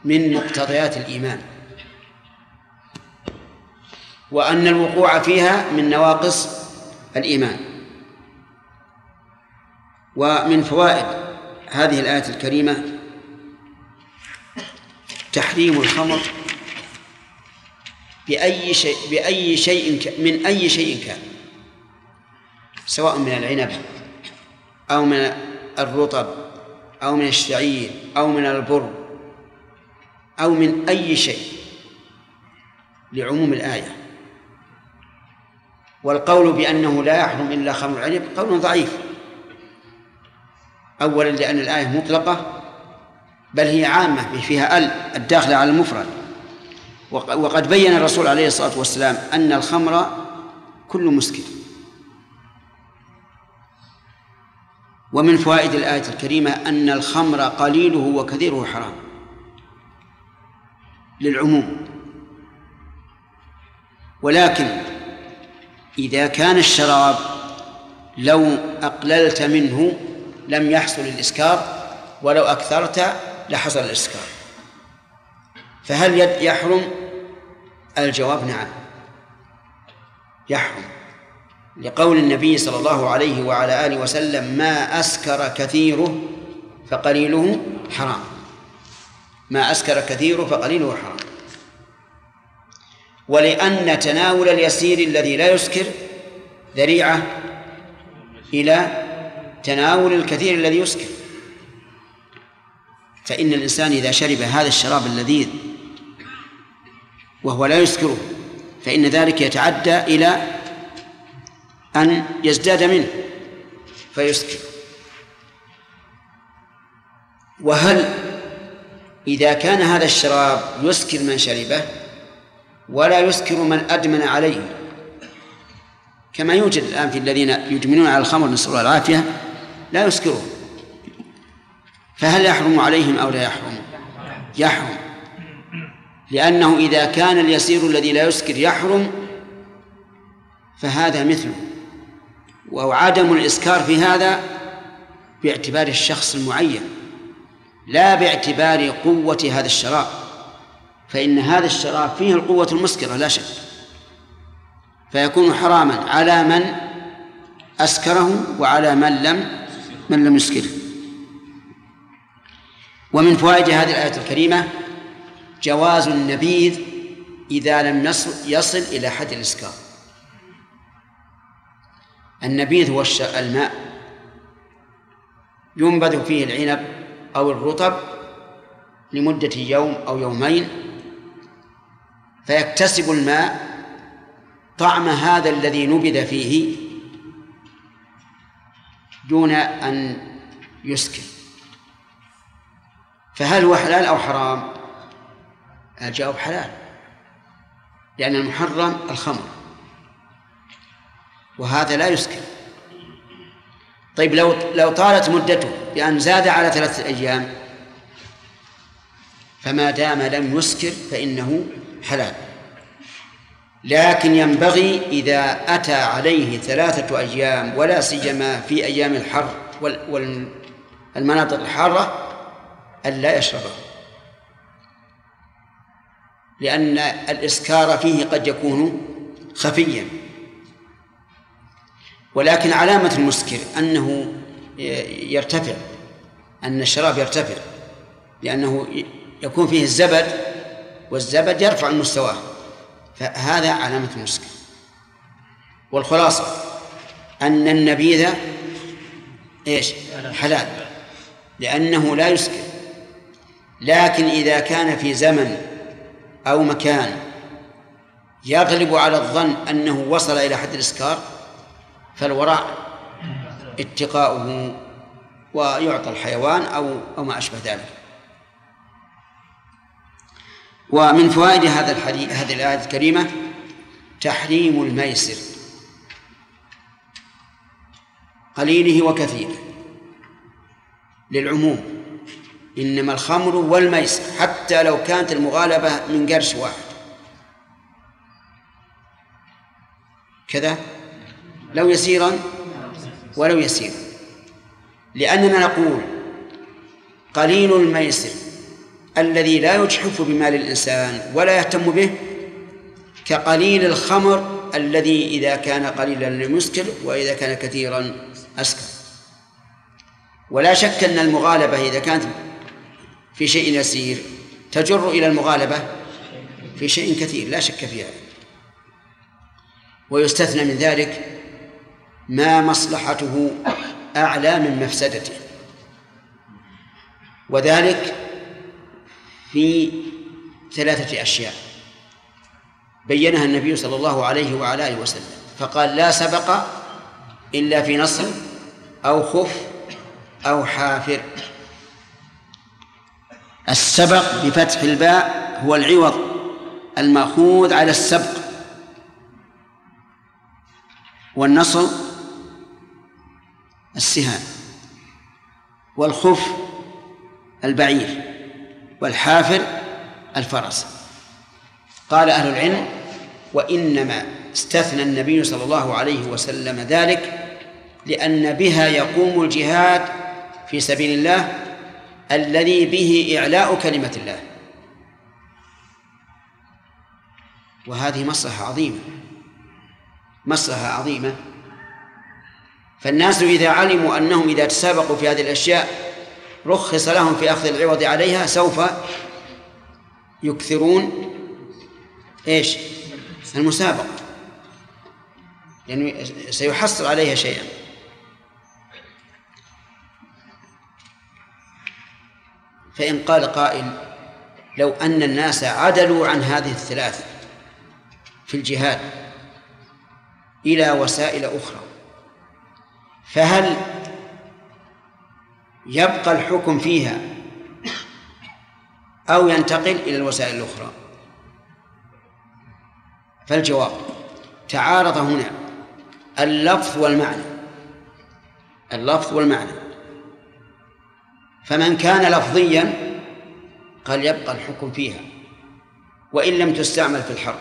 من مقتضيات الإيمان. وأن الوقوع فيها من نواقص الإيمان. ومن فوائد هذه الآية الكريمة تحريم الخمر بأي شيء بأي شيء من أي شيء كان. سواء من العنب أو من الرطب أو من الشعير أو من البر أو من أي شيء لعموم الآية. والقول بأنه لا يحرم إلا خمر العنب قول ضعيف. أولا لأن الآية مطلقة بل هي عامة فيها ال الداخلة على المفرد. وقد بين الرسول عليه الصلاة والسلام أن الخمر كل مسكر ومن فوائد الآية الكريمة أن الخمر قليله وكثيره حرام للعموم. ولكن إذا كان الشراب لو أقللت منه لم يحصل الإسكار ولو أكثرت لحصل الإسكار. فهل يحرم؟ الجواب نعم يحرم. لقول النبي صلى الله عليه وعلى آله وسلم ما أسكر كثيره فقليله حرام. ما أسكر كثيره فقليله حرام. ولأن تناول اليسير الذي لا يسكر ذريعة إلى تناول الكثير الذي يسكر. فإن الإنسان إذا شرب هذا الشراب اللذيذ وهو لا يسكره فإن ذلك يتعدى إلى أن يزداد منه فيسكر وهل إذا كان هذا الشراب يسكر من شربه ولا يسكر من أدمن عليه؟ كما يوجد الآن في الذين يدمنون على الخمر نسأل الله العافية لا يسكرون فهل يحرم عليهم أو لا يحرم؟ يحرم. لأنه إذا كان اليسير الذي لا يسكر يحرم فهذا مثله. وعدم الإسكار في هذا باعتبار الشخص المعين لا باعتبار قوة هذا الشراب فإن هذا الشراب فيه القوة المسكرة لا شك. فيكون حراما على من أسكره وعلى من لم من لم يسكره. ومن فوائد هذه الآية الكريمة جواز النبيذ إذا لم يصل, إلى حد الإسكار. النبيذ هو الماء. ينبذ فيه العنب أو الرطب لمدة يوم أو يومين. فيكتسب الماء طعم هذا الذي نبذ فيه دون أن يسكر فهل هو حلال أو حرام؟ الجواب حلال لأن المحرم الخمر. وهذا لا يسكر طيب لو لو طالت مدته بأن زاد على ثلاثة أيام فما دام لم يسكر فإنه حلال. لكن ينبغي إذا أتى عليه ثلاثة أيام ولا سيما في أيام الحر والمناطق الحارة ألا يشربه لأن الإسكار فيه قد يكون خفيا. ولكن علامة المسكر أنه يرتفع أن الشراب يرتفع لأنه يكون فيه الزبد والزبد يرفع من مستواه. فهذا علامة المسكر. والخلاصة أن النبيذ إيش؟ حلال. لأنه لا يسكر. لكن إذا كان في زمن أو مكان يغلب على الظن أنه وصل إلى حد الإسكار فالوراء اتقاؤه ويعطى الحيوان أو أو ما أشبه ذلك. ومن فوائد هذا الحديث هذه الآية الكريمة تحريم الميسر قليله وكثيره للعموم. إنما الخمر والميسر حتى لو كانت المغالبة من قرش واحد. كذا؟ لو يسيرا ولو يسيرا. لأننا نقول قليل الميسر الذي لا يجحف بمال الإنسان ولا يهتم به كقليل الخمر الذي إذا كان قليلا لم يسكر وإذا كان كثيرا أسكر. ولا شك أن المغالبة إذا كانت في شيء يسير تجر إلى المغالبة في شيء كثير لا شك في هذا. ويستثنى من ذلك ما مصلحته أعلى من مفسدته. وذلك في ثلاثة أشياء. بينها النبي صلى الله عليه وعلى آله وسلم. فقال لا سبق إلا في نصر أو خف أو حافر. السبق بفتح الباء هو العوض المأخوذ على السبق. والنصر السهام والخف البعير والحافر الفرس. قال أهل العلم وإنما استثنى النبي صلى الله عليه وسلم ذلك لأن بها يقوم الجهاد في سبيل الله الذي به إعلاء كلمة الله. وهذه مصلحة عظيمة مصلحة عظيمة. فالناس إذا علموا أنهم إذا تسابقوا في هذه الأشياء رخص لهم في أخذ العوض عليها سوف يكثرون إيش؟ المسابقة يعني سيحصل عليها شيئا فإن قال قائل لو أن الناس عدلوا عن هذه الثلاث في الجهاد إلى وسائل أخرى فهل يبقى الحكم فيها أو ينتقل إلى الوسائل الأخرى؟ فالجواب تعارض هنا اللفظ والمعنى اللفظ والمعنى. فمن كان لفظيا قال يبقى الحكم فيها وإن لم تستعمل في الحرب.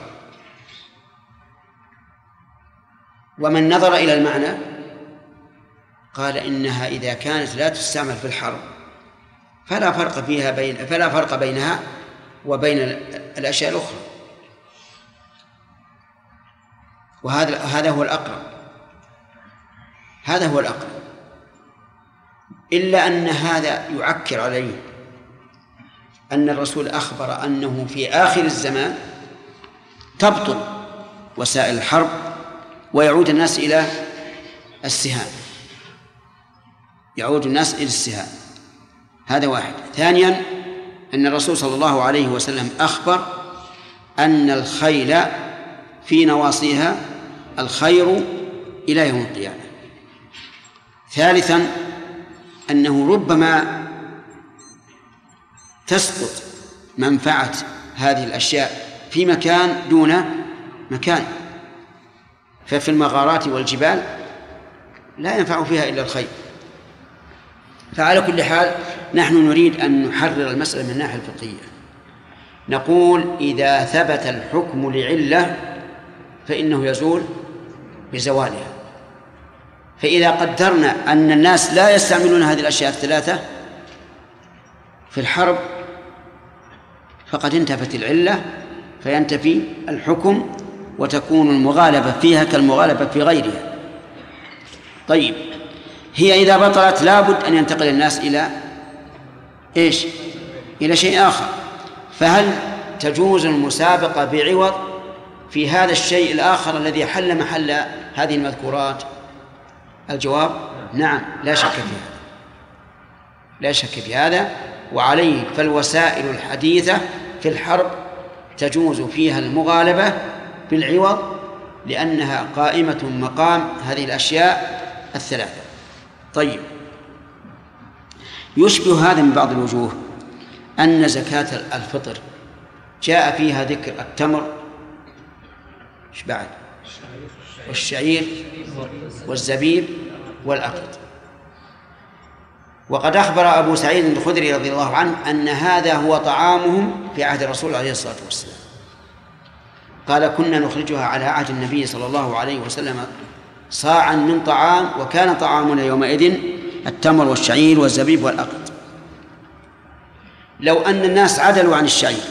ومن نظر إلى المعنى قال إنها إذا كانت لا تستعمل في الحرب فلا فرق فيها بين فلا فرق بينها وبين الأشياء الأخرى. وهذا هذا هو الأقرب. هذا هو الأقرب. إلا أن هذا يعكر عليه أن الرسول أخبر أنه في آخر الزمان تبطل وسائل الحرب ويعود الناس إلى السهام. يعود الناس إلى السهام. هذا واحد. ثانيا أن الرسول صلى الله عليه وسلم أخبر أن الخيل في نواصيها الخير إلى يوم القيامة. ثالثا أنه ربما تسقط منفعة هذه الأشياء في مكان دون مكان. ففي المغارات والجبال لا ينفع فيها إلا الخير فعلى كل حال نحن نريد أن نحرر المسألة من الناحية الفقهية. نقول إذا ثبت الحكم لعلة فإنه يزول بزوالها. فإذا قدرنا أن الناس لا يستعملون هذه الأشياء الثلاثة في الحرب فقد انتفت العلة فينتفي الحكم وتكون المغالبة فيها كالمغالبة في غيرها. طيب هي إذا بطلت لابد أن ينتقل الناس إلى إيش؟ إلى شيء آخر. فهل تجوز المسابقة بعوض في هذا الشيء الآخر الذي حل محل هذه المذكورات؟ الجواب؟ نعم لا شك في هذا. لا شك في هذا. وعليه فالوسائل الحديثة في الحرب تجوز فيها المغالبة بالعوض لأنها قائمة مقام هذه الأشياء الثلاثة. طيب. يشبه هذا من بعض الوجوه أن زكاة الفطر جاء فيها ذكر التمر إيش بعد؟ والشعير والزبيب والأقط وقد أخبر أبو سعيد الخدري رضي الله عنه أن هذا هو طعامهم في عهد الرسول عليه الصلاة والسلام. قال كنا نخرجها على عهد النبي صلى الله عليه وسلم صاعا من طعام وكان طعامنا يومئذ التمر والشعير والزبيب والأقط. لو أن الناس عدلوا عن الشعير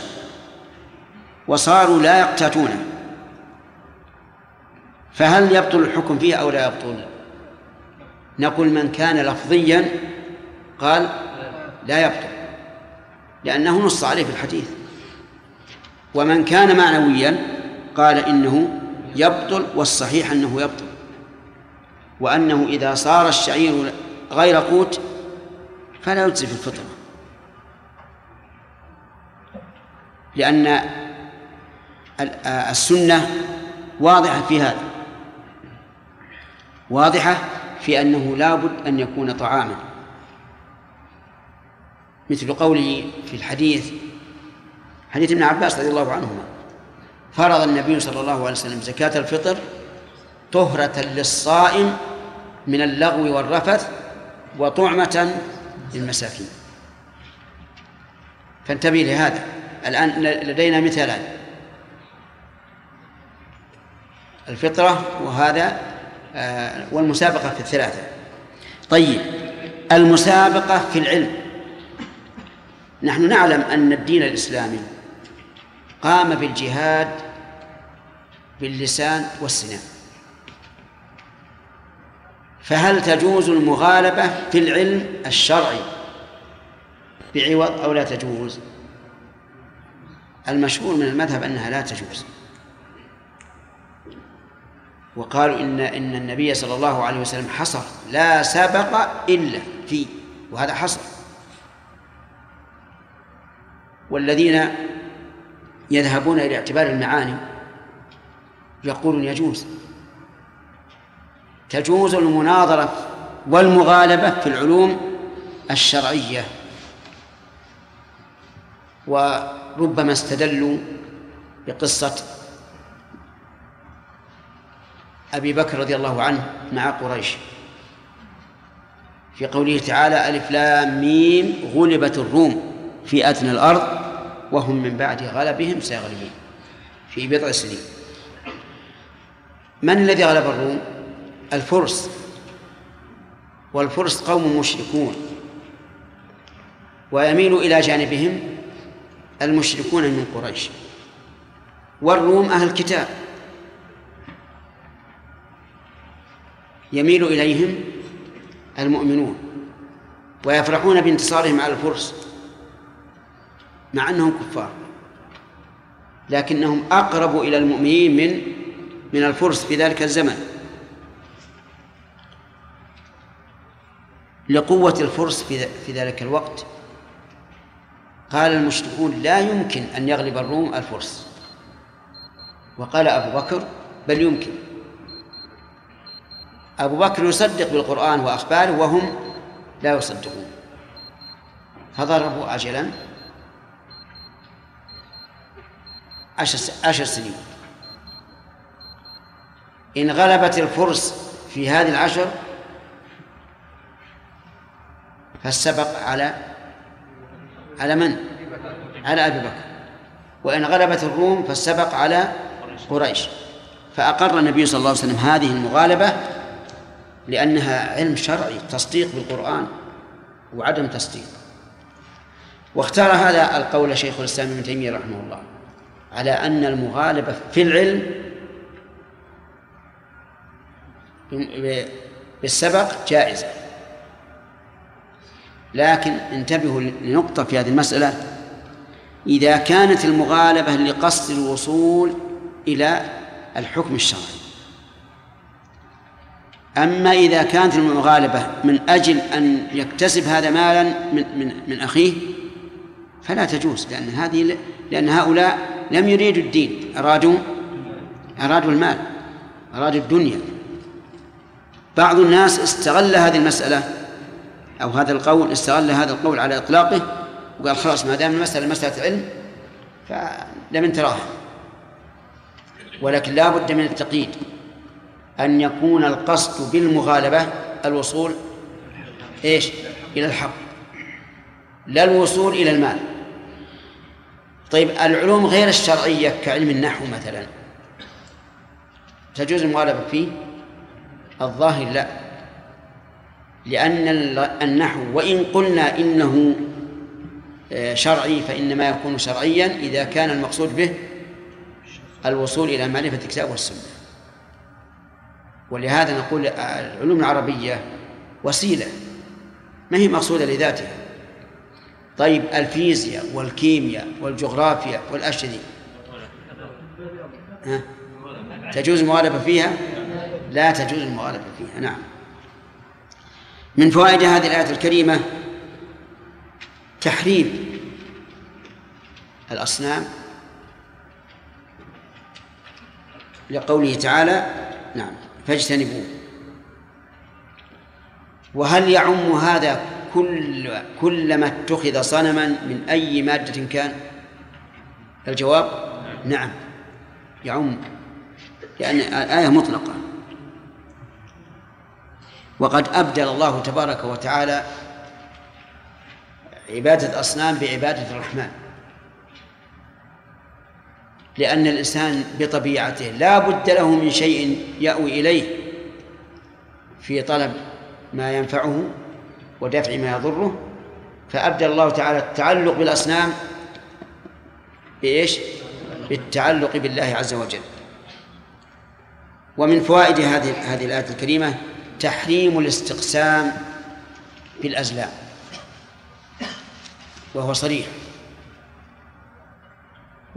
وصاروا لا يقتاتونه فهل يبطل الحكم فيه أو لا يبطل؟ نقول من كان لفظيا قال لا يبطل لأنه نص عليه في الحديث. ومن كان معنويا قال إنه يبطل والصحيح أنه يبطل. وأنه إذا صار الشعير غير قوت فلا يجزي في الفطرة. لأن السنة واضحة في هذا. واضحة في أنه لابد أن يكون طعاما. مثل قوله في الحديث حديث ابن عباس رضي الله عنهما فرض النبي صلى الله عليه وسلم زكاة الفطر طهرة للصائم من اللغو والرفث وطعمة للمساكين. فانتبه لهذا. الآن لدينا مثالان. الفطرة وهذا آه، والمسابقة في الثلاثة. طيب المسابقة في العلم. نحن نعلم أن الدين الإسلامي قام بالجهاد باللسان والسنان فهل تجوز المغالبة في العلم الشرعي؟ بعوض أو لا تجوز؟ المشهور من المذهب أنها لا تجوز. وقالوا إن إن النبي صلى الله عليه وسلم حصر. لا سبق إلا في وهذا حصر. والذين يذهبون إلى اعتبار المعاني يقولون يجوز. تجوز المناظرة والمغالبة في العلوم الشرعية. وربما استدلوا بقصة أبي بكر رضي الله عنه مع قريش. في قوله تعالى ألف لام ميم غلبت الروم في أدنى الأرض وهم من بعد غلبهم سيغلبون في بضع سنين. من الذي غلب الروم؟ الفرس. والفرس قوم مشركون. ويميل إلى جانبهم المشركون من قريش. والروم أهل الكتاب. يميل إليهم المؤمنون. ويفرحون بانتصارهم على الفرس. مع أنهم كفار. لكنهم أقرب إلى المؤمنين من من الفرس في ذلك الزمن. لقوة الفرس في ذلك الوقت. قال المشركون لا يمكن أن يغلب الروم الفرس. وقال أبو بكر بل يمكن. أبو بكر يصدق بالقرآن وأخباره وهم لا يصدقون. فضربوا عشر, عشر سنين. إن غلبت الفرس في هذه العشر فالسبق على على من؟ على أبي بكر. وإن غلبت الروم فالسبق على قريش. فأقر النبي صلى الله عليه وسلم هذه المغالبة لأنها علم شرعي تصديق بالقرآن وعدم تصديق. واختار هذا القول شيخ الإسلام ابن تيمية رحمه الله على أن المغالبة في العلم بالسبق جائزة. لكن انتبهوا لنقطة في هذه المسألة. إذا كانت المغالبة لقصد الوصول إلى الحكم الشرعي. أما إذا كانت المغالبة من أجل أن يكتسب هذا مالا من من من أخيه فلا تجوز لأن هذه لأن هؤلاء لم يريدوا الدين أرادوا أرادوا المال أرادوا الدنيا. بعض الناس استغل هذه المسألة أو هذا القول استغل هذا القول على إطلاقه وقال خلاص ما دام المسألة مسألة علم فلمن تراها ولكن لا بد من التقييد. أن يكون القصد بالمغالبة الوصول إيش؟ إلى الحق. لا الوصول إلى المال. طيب العلوم غير الشرعية كعلم النحو مثلا تجوز المغالبة فيه؟ الظاهر لا. لأن النحو وإن قلنا إنه آه، شرعي فإنما يكون شرعيا إذا كان المقصود به الوصول إلى معرفة الكتاب والسنة. ولهذا نقول العلوم العربية وسيلة ما هي مقصودة لذاتها؟ طيب الفيزياء والكيمياء والجغرافيا والأشياء؟ تجوز المغالبة فيها؟ لا تجوز المغالبة فيها نعم. من فوائد هذه الآية الكريمة تحريم الأصنام لقوله تعالى نعم فاجتنبوه. وهل يعم هذا كل كلما اتخذ صنما من أي مادة كان؟ الجواب نعم يعم لأن الآية مطلقة. وقد أبدل الله تبارك وتعالى عبادة الأصنام بعبادة الرحمن. لأن الإنسان بطبيعته لا بد له من شيء يأوي إليه في طلب ما ينفعه ودفع ما يضره. فأبدل الله تعالى التعلق بالأصنام بإيش؟ بالتعلق بالله عز وجل. ومن فوائد هذه هذه الآية الكريمة تحريم الاستقسام بالأزلام. وهو صريح.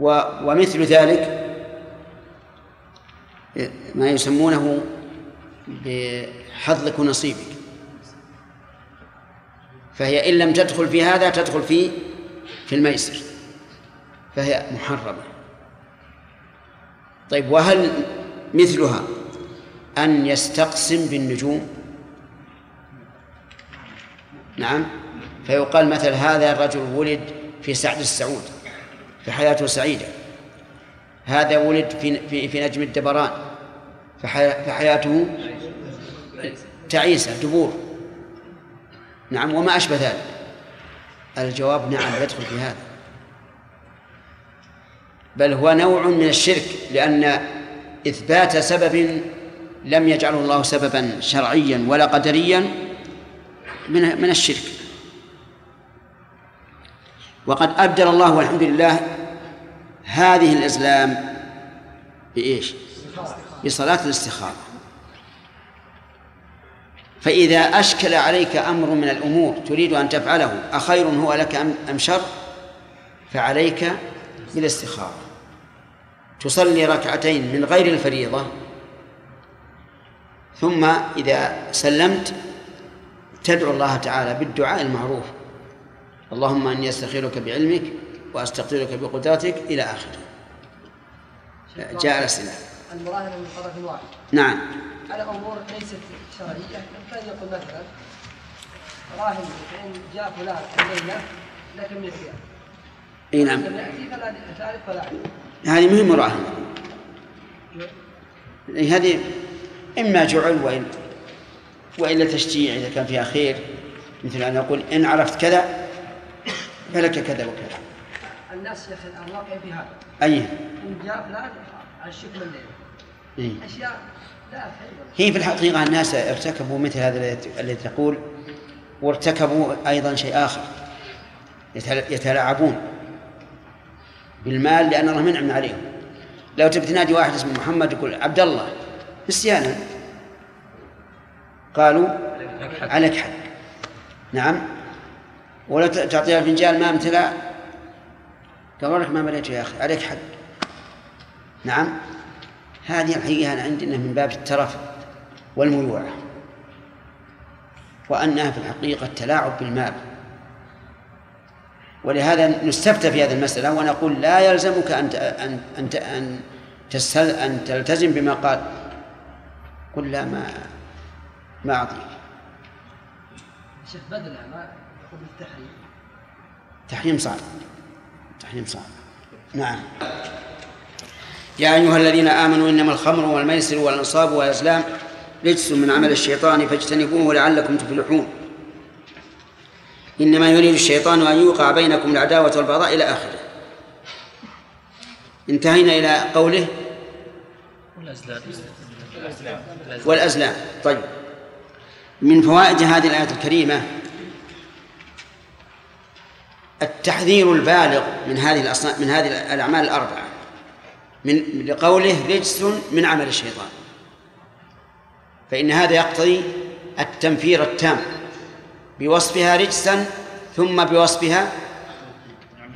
ومثل ذلك ما يسمونه بحظك ونصيبك فهي إن لم تدخل في هذا تدخل في في الميسر. فهي محرمة. طيب وهل مثلها أن يستقسم بالنجوم. نعم. فيقال مثل هذا الرجل ولد في سعد السعود في حياته سعيدة. هذا ولد في في, في نجم الدبران فحي- فحياته تعيسة دبور. نعم وما أشبه ذلك. الجواب نعم يدخل في هذا. بل هو نوع من الشرك لأن إثبات سبب لم يجعله الله سببا شرعيا ولا قدريا من من الشرك. وقد أبدل الله والحمد لله هذه الإسلام بإيش؟ بصلاة الاستخارة. فإذا أشكل عليك أمر من الأمور تريد أن تفعله أخير هو لك أم شر؟ فعليك بالاستخارة. تصلي ركعتين من غير الفريضة ثم إذا سلمت تدعو الله تعالى بالدعاء المعروف. اللهم إني أستخيرك بعلمك وأستقدرك بقدرتك إلى آخره. جاء الأسئلة. المراهنة من طرف واحد. نعم. على أمور ليست شرعية كان يقول مثلا راهن فإن جاء فلان الليلة لك 100 ريال إي نعم. هذه مهم مراهنه هذه إما جعل وإن وإلا تشجيع إذا كان فيها خير مثل أن يقول إن عرفت كذا فلك كذا وكذا. الناس يا أخي الآن واقعين في هذا إن جاء فلان على الشكل الليلة إيه. أشياء لا هي في الحقيقة الناس ارتكبوا مثل هذا الذي- تقول وارتكبوا أيضا شيء آخر يتل- يتلاعبون بالمال لأن الله منعم عليهم. لو تبي تنادي واحد اسمه محمد يقول عبد الله نسيانا. قالوا عليك حق. نعم. ولا تعطيها فنجان ماء امتلأ. قال والله ما مليته يا أخي عليك حق. نعم. هذه الحقيقة أنا عندي أنها من باب الترف والميوعة وأنها في الحقيقة تلاعب بالمال. ولهذا نستفتى في هذه المسألة ونقول لا يلزمك أن أن أن أن تلتزم بما قال قل لا ما ما أعطيك شيخ بدل ما يقول بالتحريم تحريم صعب. تحريم صعب. نعم. يا أيها الذين آمنوا إنما الخمر والميسر والأنصاب والأزلام رجس من عمل الشيطان فاجتنبوه لعلكم تفلحون. إنما يريد الشيطان أن يوقع بينكم العداوة والبغضاء إلى آخره. انتهينا إلى قوله والأزلام. والأزلام. طيب. من فوائد هذه الآية الكريمة التحذير البالغ من هذه من هذه الأعمال الأربعة. من لقوله رجس من عمل الشيطان. فإن هذا يقتضي التنفير التام. بوصفها رجسا ثم بوصفها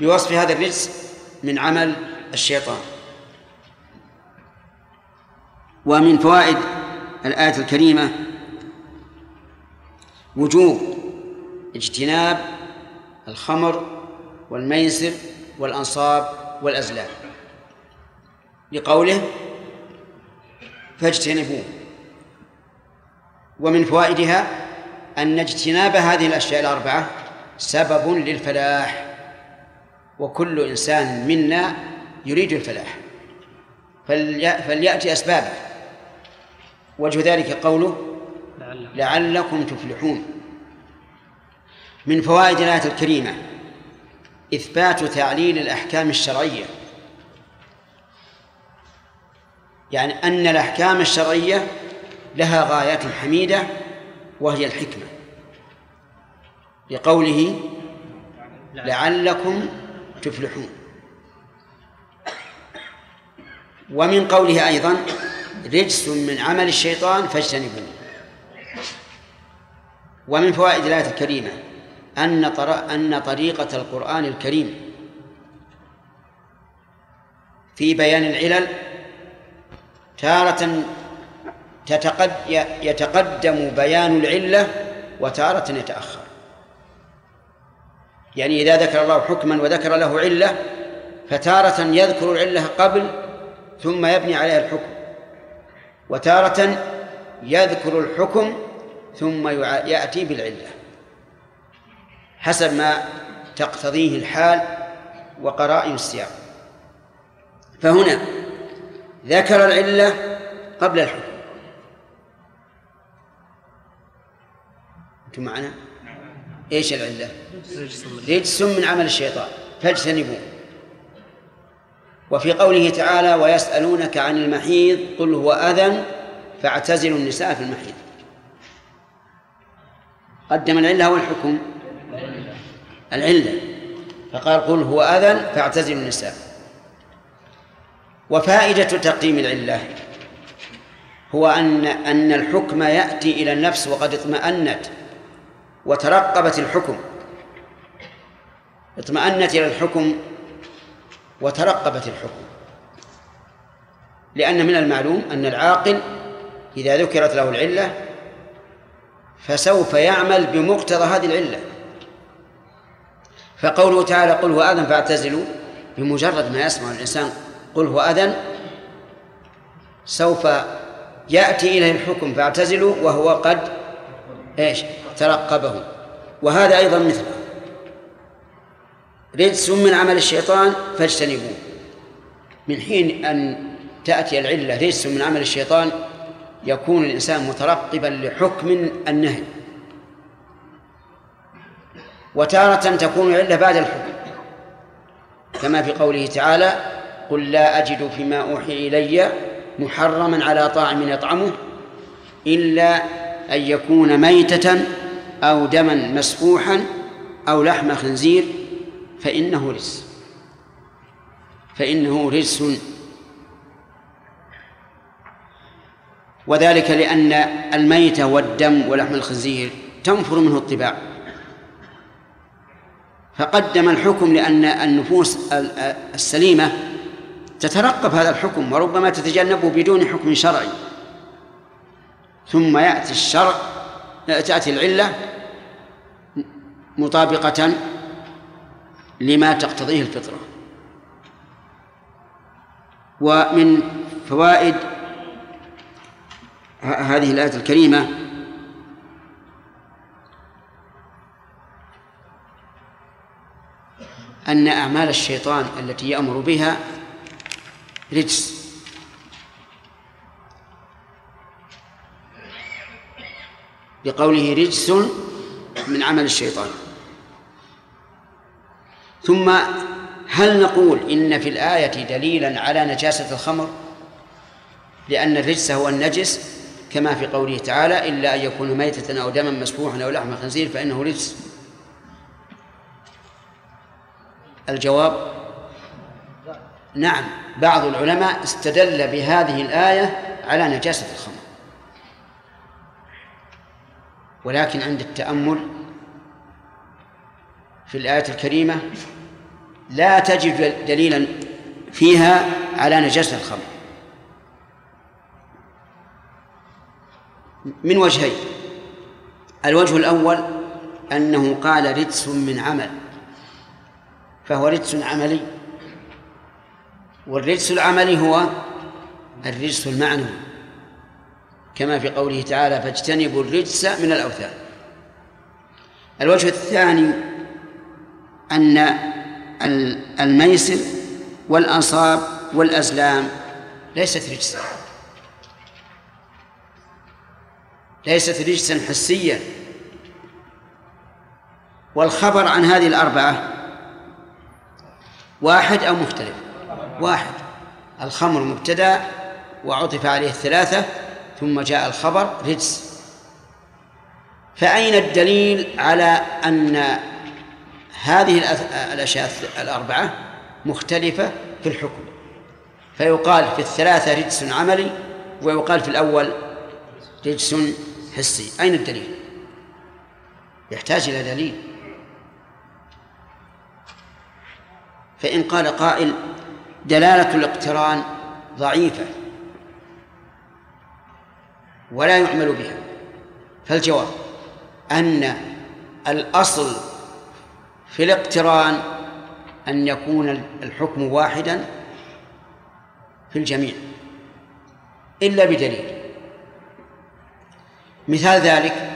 بوصف هذا الرجس من عمل الشيطان. ومن فوائد الآية الكريمة وجوب اجتناب الخمر والميسر والأنصاب والأزلام. لقوله فاجتنبوه. ومن فوائدها أن اجتناب هذه الأشياء الأربعة سبب للفلاح. وكل إنسان منا يريد الفلاح. فلي- فليأتي أسبابه. وجه ذلك قوله لعلكم تفلحون. من فوائد الآية الكريمة إثبات تعليل الأحكام الشرعية. يعني أن الأحكام الشرعية لها غايات حميدة وهي الحكمة. لقوله لعلكم تفلحون. ومن قوله أيضا رجس من عمل الشيطان فاجتنبوه ومن فوائد الآية الكريمة أن. أن طريقة القرآن الكريم في بيان العلل تارة. يتقدم بيان العلة وتارة يتأخر يعني إذا ذكر الله حكما وذكر له علة فتارة يذكر العلة قبل ثم يبني عليها الحكم وتارة يذكر الحكم ثم يأتي بالعلة. حسب ما تقتضيه الحال وقرائن السياق. فهنا ذكر العلة قبل الحكم. أنتم معنا؟ إيش العلة؟ رجس من عمل الشيطان. فاجتنبوه. وفي قوله تعالى ويسألونك عن المحيض قل هو أذى فاعتزلوا النساء في المحيض. قدم العلة والحكم العلة. فقال قل هو أذى فاعتزلوا النساء. وفائدة تقديم العلة هو أن أن الحكم يأتي إلى النفس وقد اطمأنت وترقبت الحكم. اطمأنت إلى الحكم وترقبت الحكم. لأن من المعلوم أن العاقل إذا ذكرت له العلة فسوف يعمل بمقتضى هذه العلة. فقوله تعالى قل هو أذن فاعتزلوا بمجرد ما يسمع الإنسان قل هو أذن سوف يأتي إليه الحكم فاعتزلوا وهو قد إيش؟ ترقبه. وهذا أيضا مثله. رجس من عمل الشيطان فاجتنبوه. من حين أن تأتي العلة رجس من عمل الشيطان يكون الإنسان مترقبا لحكم النهي. وتارة تكون العلة بعد الحكم. كما في قوله تعالى قل لا أجد فيما أوحي إلي محرما على طاعم يطعمه إلا أن يكون ميتة أو دما مسفوحا أو لحم خنزير فإنه رجس فإنه رجس وذلك لأن الميت والدم ولحم الخنزير تنفر منه الطباع. فقدم الحكم لأن النفوس السليمة تترقب هذا الحكم وربما تتجنبه بدون حكم شرعي. ثم يأتي الشرع تأتي العلة مطابقة لما تقتضيه الفطرة. ومن فوائد هذه الآية الكريمة أن أعمال الشيطان التي يأمر بها رجس. بقوله رجس من عمل الشيطان. ثم هل نقول إن في الآية دليلا على نجاسة الخمر؟ لأن الرجس هو النجس كما في قوله تعالى إلا أن يكون ميتة أو دما مسفوحا أو لحم خنزير فإنه رجس. الجواب؟ نعم بعض العلماء استدل بهذه الآية على نجاسة الخمر. ولكن عند التأمل في الآية الكريمة لا تجد دليلا فيها على نجاسة الخمر. من وجهين. الوجه الأول أنه قال رجس من عمل فهو رجس عملي والرجس العملي هو الرجس المعنوي كما في قوله تعالى فاجتنبوا الرجس من الأوثان الوجه الثاني أن الميسر والأنصاب والأزلام. ليست رجسا. ليست رجسا حسيا. والخبر عن هذه الأربعة واحد أو مختلف؟ واحد. الخمر مبتدأ وعطف عليه الثلاثة ثم جاء الخبر رجس. فأين الدليل على أن هذه الأشياء الأربعة مختلفة في الحكم. فيقال في الثلاثة رجس عملي ويقال في الأول رجس حسي. أين الدليل؟ يحتاج إلى دليل. فإن قال قائل دلالة الاقتران ضعيفة ولا يعمل بها. فالجواب أن الأصل في الاقتران أن يكون الحكم واحدا في الجميع إلا بدليل. مثال ذلك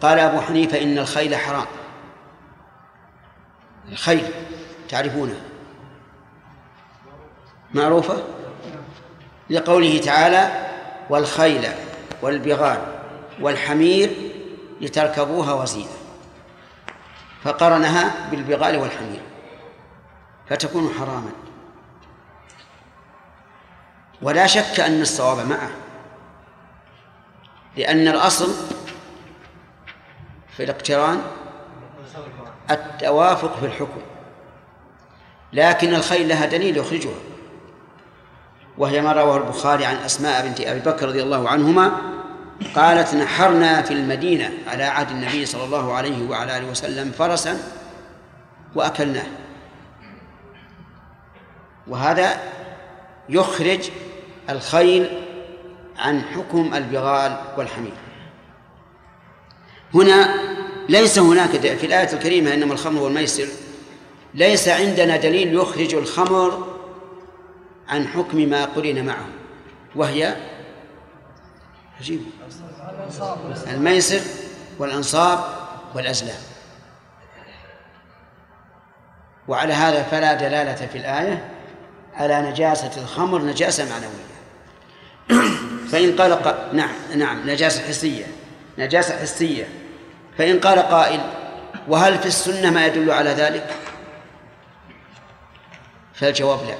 قال أبو حنيفة إن الخيل حرام. الخيل تعرفونه؟ معروفة؟ لقوله تعالى والخيل والبغال والحمير لتركبوها وزينة فقرنها بالبغال والحمير فتكون حراما. ولا شك أن الصواب معه لأن الأصل في الاقتران التوافق في الحكم لكن الخيل لها دليل يخرجها وهي ما رواه البخاري عن أسماء بنت أبي بكر رضي الله عنهما قالت نحرنا في المدينة على عهد النبي صلى الله عليه وعلى آله وسلم فرسا وأكلناه. وهذا يخرج الخيل عن حكم البغال والحمير. هنا ليس هناك في الآية الكريمة إنما الخمر والميسر ليس عندنا دليل يخرج الخمر عن حكم ما قرن معه وهي عجيب. الميسر والأنصاب والأزلام. وعلى هذا فلا دلالة في الآية على نجاسة الخمر نجاسة معنوية. <clears throat> فإن قال قا... نعم نعم نجاسة حسية نجاسة حسية. فإن قال قائل وهل في السنة ما يدل على ذلك؟ فالجواب لا.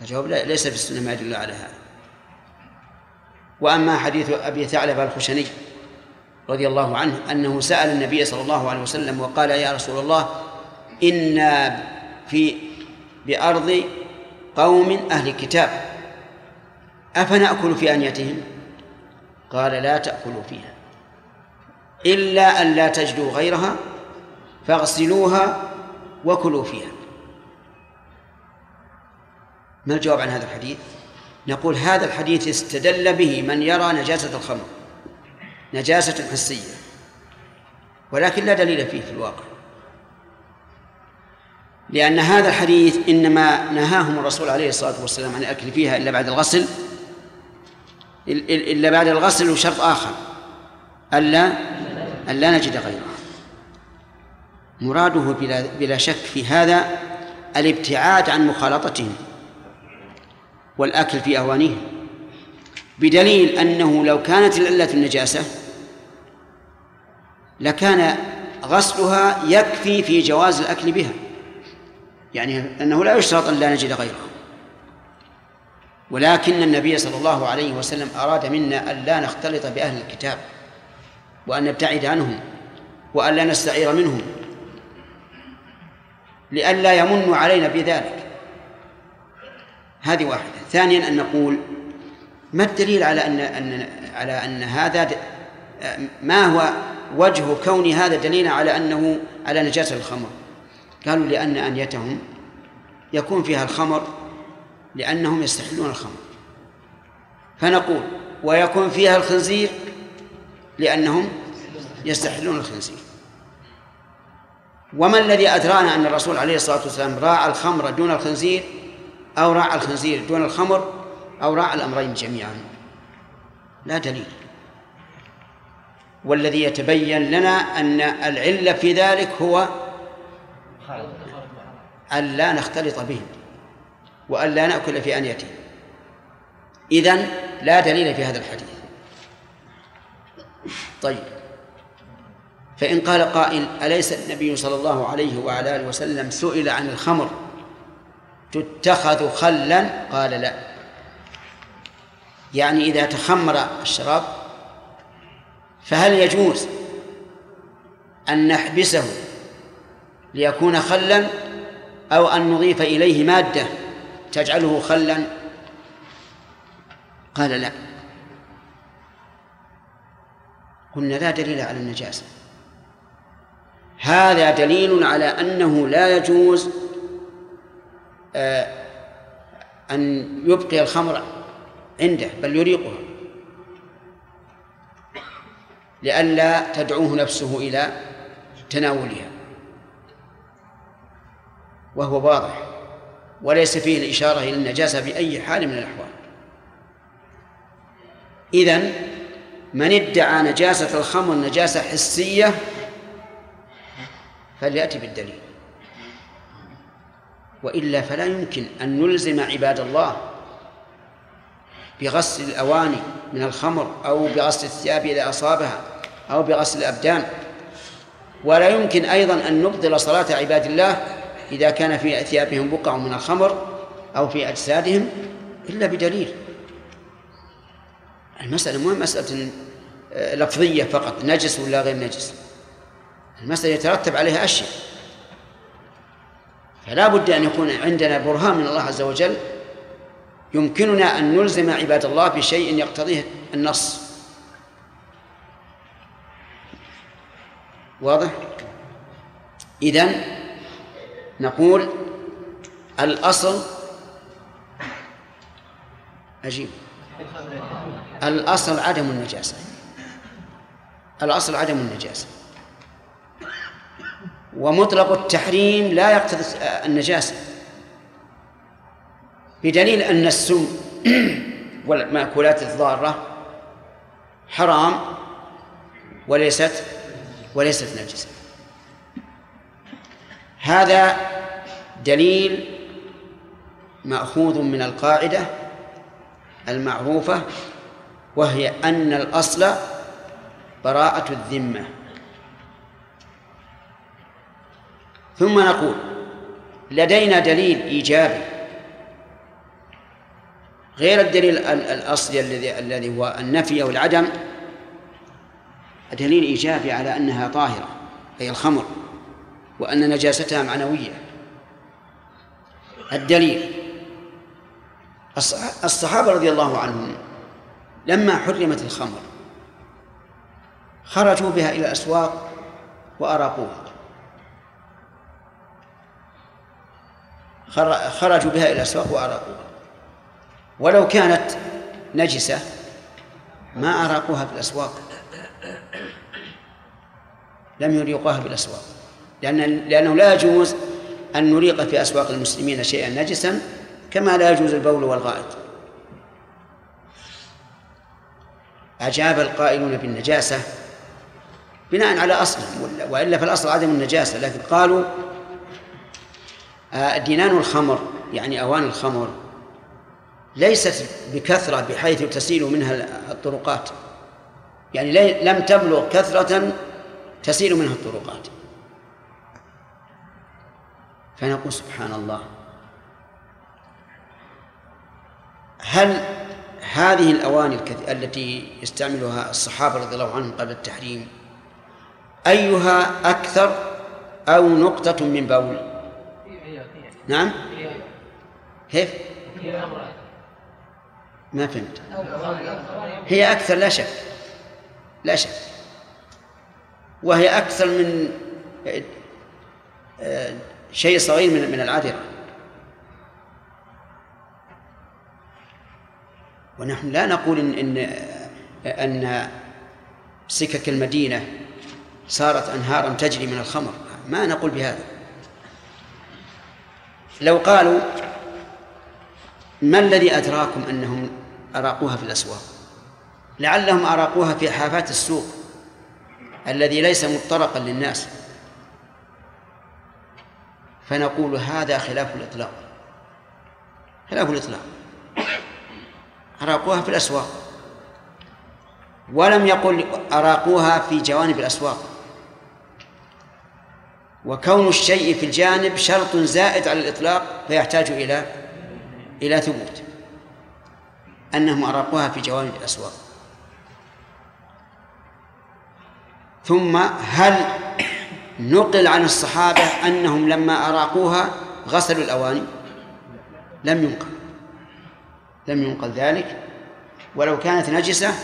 الجواب لا ليس في السنة ما يدل على هذا. وأما حديث أبي ثعلب الخشني رضي الله عنه أنه سأل النبي صلى الله عليه وسلم وقال يا رسول الله إنا في بأرض قوم أهل كتاب أفنأكل في أنيتهم؟ قال لا تأكلوا فيها إلا أن لا تجدوا غيرها فاغسلوها وكلوا فيها. ما الجواب عن هذا الحديث؟ نقول هذا الحديث استدل به من يرى نجاسة الخمر نجاسة حسية ولكن لا دليل فيه في الواقع. لأن هذا الحديث إنما نهاهم الرسول عليه الصلاة والسلام عن الأكل فيها إلا بعد الغسل إلا بعد الغسل وشرط آخر ألا ألا نجد غيره. مراده بلا, بلا شك في هذا الابتعاد عن مخالطتهم. والأكل في أوانيهم. بدليل أنه لو كانت العلة النجاسة لكان غسلها يكفي في جواز الأكل بها. يعني أنه لا يشترط أن لا نجد غيرها. ولكن النبي صلى الله عليه وسلم أراد منا أن لا نختلط بأهل الكتاب وأن نبتعد عنهم وأن لا نستعير منهم لئلا يمن علينا بذلك. هذه واحدة. ثانيا أن نقول ما الدليل على أن أن على أن هذا ما هو وجه كون هذا دليلا على أنه على نجاسة الخمر؟ قالوا لأن أنيتهم يكون فيها الخمر لأنهم يستحلون الخمر. فنقول ويكون فيها الخنزير لأنهم يستحلون الخنزير. وما الذي أدرانا أن الرسول عليه الصلاة والسلام راعى الخمر دون الخنزير؟ أو راعى الخنزير دون الخمر أو راعى الأمرين جميعا. لا دليل. والذي يتبين لنا أن العلة في ذلك هو أن لا نختلط بهم وأن لا نأكل في أنيتهم. إذن لا دليل في هذا الحديث. طيب. فإن قال قائل أليس النبي صلى الله عليه وعلى آله وسلم سئل عن الخمر تتخذ خلا؟ قال لا. يعني إذا تخمر الشراب فهل يجوز أن نحبسه ليكون خلا أو أن نضيف إليه مادة تجعله خلا؟ قال لا. قلنا لا دليل على النجاسة. هذا دليل على أنه لا يجوز أن يبقي الخمر عنده بل يريقها. لئلا تدعوه نفسه إلى تناولها. وهو واضح. وليس فيه الإشارة إلى النجاسة بأي حال من الأحوال. إذن من ادعى نجاسة الخمر نجاسة حسية فليأتي بالدليل. وإلا فلا يمكن أن نلزم عباد الله بغسل الأواني من الخمر أو بغسل الثياب إذا أصابها أو بغسل الأبدان. ولا يمكن أيضا أن نبطل صلاة عباد الله إذا كان في ثيابهم بقع من الخمر أو في أجسادهم إلا بدليل. المسألة مو مسألة آه، لفظية فقط نجس ولا غير نجس. المسألة يترتب عليها أشياء. فلا بد أن يكون عندنا برهان من الله عز وجل يمكننا أن نلزم عباد الله بشيء يقتضيه النص. واضح؟ إذن نقول الأصل أجيب. الأصل عدم النجاسة. الأصل عدم النجاسة. ومطلق التحريم لا يقتضي النجاسة. بدليل أن السم <clears throat> والمأكولات الضارة حرام وليست وليست نجسة. هذا دليل مأخوذ من القاعدة المعروفة وهي أن الأصل براءة الذمة. ثم نقول لدينا دليل إيجابي غير الدليل الأصلي الذي الذي هو النفي أو العدم دليل إيجابي على أنها طاهرة أي الخمر وأن نجاستها معنوية. الدليل الصحابة رضي الله عنهم لما حرمت الخمر خرجوا بها إلى الأسواق وأراقوها. خرجوا بها إلى الأسواق وأراقوها. ولو كانت نجسة ما أراقوها في الأسواق لم يريقوها بالأسواق. لأن لأنه لا يجوز أن نريق في أسواق المسلمين شيئا نجسا كما لا يجوز البول والغائط. أجاب القائلون بالنجاسة بناء على أصل وإلا فالأصل عدم النجاسة لكن قالوا دينان الخمر يعني أوان الخمر. ليست بكثرة بحيث تسيل منها الطرقات. يعني لم تبلغ كثرة تسيل منها الطرقات. فنقول سبحان الله. هل هذه الأواني التي يستعملها الصحابة رضي الله عنهم قبل التحريم أيها أكثر أو نقطة من بول؟ نعم؟ كيف ما فهمت. هي أكثر لا شك. لا شك. وهي أكثر من آه، شيء صغير من من العذرة. ونحن لا نقول إن إن أن سكك المدينة صارت أنهارا تجري من الخمر. ما نقول بهذا. لو قالوا ما الذي أدراكم أنهم أراقوها في الأسواق؟ لعلهم أراقوها في حافات السوق الذي ليس مطرقا للناس. فنقول هذا خلاف الإطلاق. خلاف الإطلاق. أراقوها في الأسواق. ولم يقل أراقوها في جوانب الأسواق. وكون الشيء في الجانب شرط زائد على الإطلاق فيحتاج إلى إلى ثبوت أنهم أراقوها في جوانب الأسواق. ثم هل نقل عن الصحابة أنهم لما أراقوها غسلوا الأواني؟ لم ينقل. لم ينقل ذلك. ولو كانت نجسة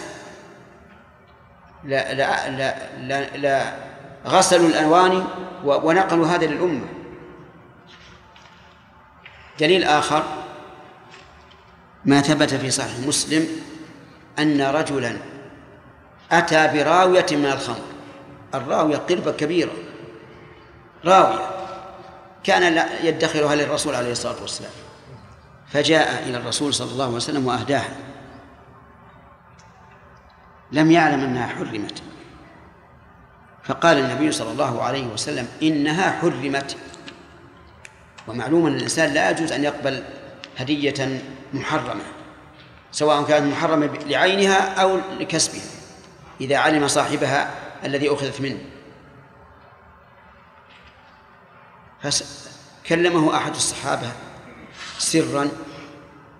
لا لا لا لا, لا غسلوا الأواني ونقلوا هذا للأمة. دليل آخر ما ثبت في صحيح مسلم أن رجلا أتى براوية من الخمر. الراوية قربة كبيرة. راوية. كان يدخرها للرسول عليه الصلاة والسلام. فجاء إلى الرسول صلى الله عليه وسلم وأهداها. لم يعلم أنها حرمت. فقال النبي صلى الله عليه وسلم إنها حرمت. ومعلوم أن الإنسان لا يجوز أن يقبل هدية محرمة سواء كانت محرمة لعينها أو لكسبها إذا علم صاحبها الذي أخذت منه. فكلمه أحد الصحابة سرا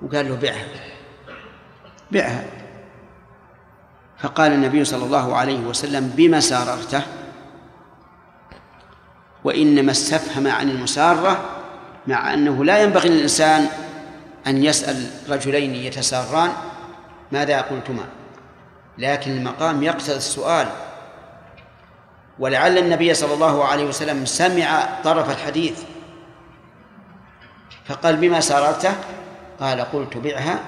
وقال له بعها بعها. فقال النبي صلى الله عليه وسلم بما ساررته؟ وإنما استفهم عن المسارة مع أنه لا ينبغي للإنسان أن يسأل رجلين يتساران ماذا قلتما؟ لكن المقام يقتضي السؤال. ولعل النبي صلى الله عليه وسلم سمع طرف الحديث فقال بما ساررته؟ قال قلت بعها.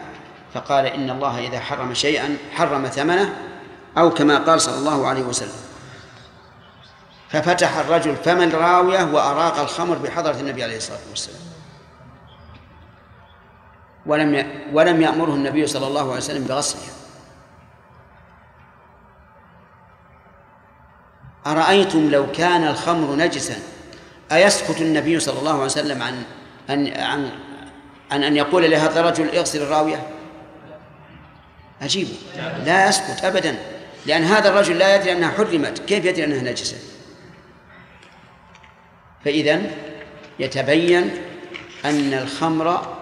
فقال إن الله إذا حرم شيئا حرم ثمنه أو كما قال صلى الله عليه وسلم. ففتح الرجل فم الراوية وأراق الخمر بحضرة النبي عليه الصلاة والسلام. ولم ولم يأمره النبي صلى الله عليه وسلم بغسلها أرأيتم لو كان الخمر نجسا؟ أيسكت النبي صلى الله عليه وسلم عن أن عن عن أن يقول لهذا الرجل اغسل الراوية؟ عجيب لا يسكت أبدا لأن هذا الرجل لا يدري أنها حرمت. كيف يدري أنها نجسة فإذا يتبين أن الخمر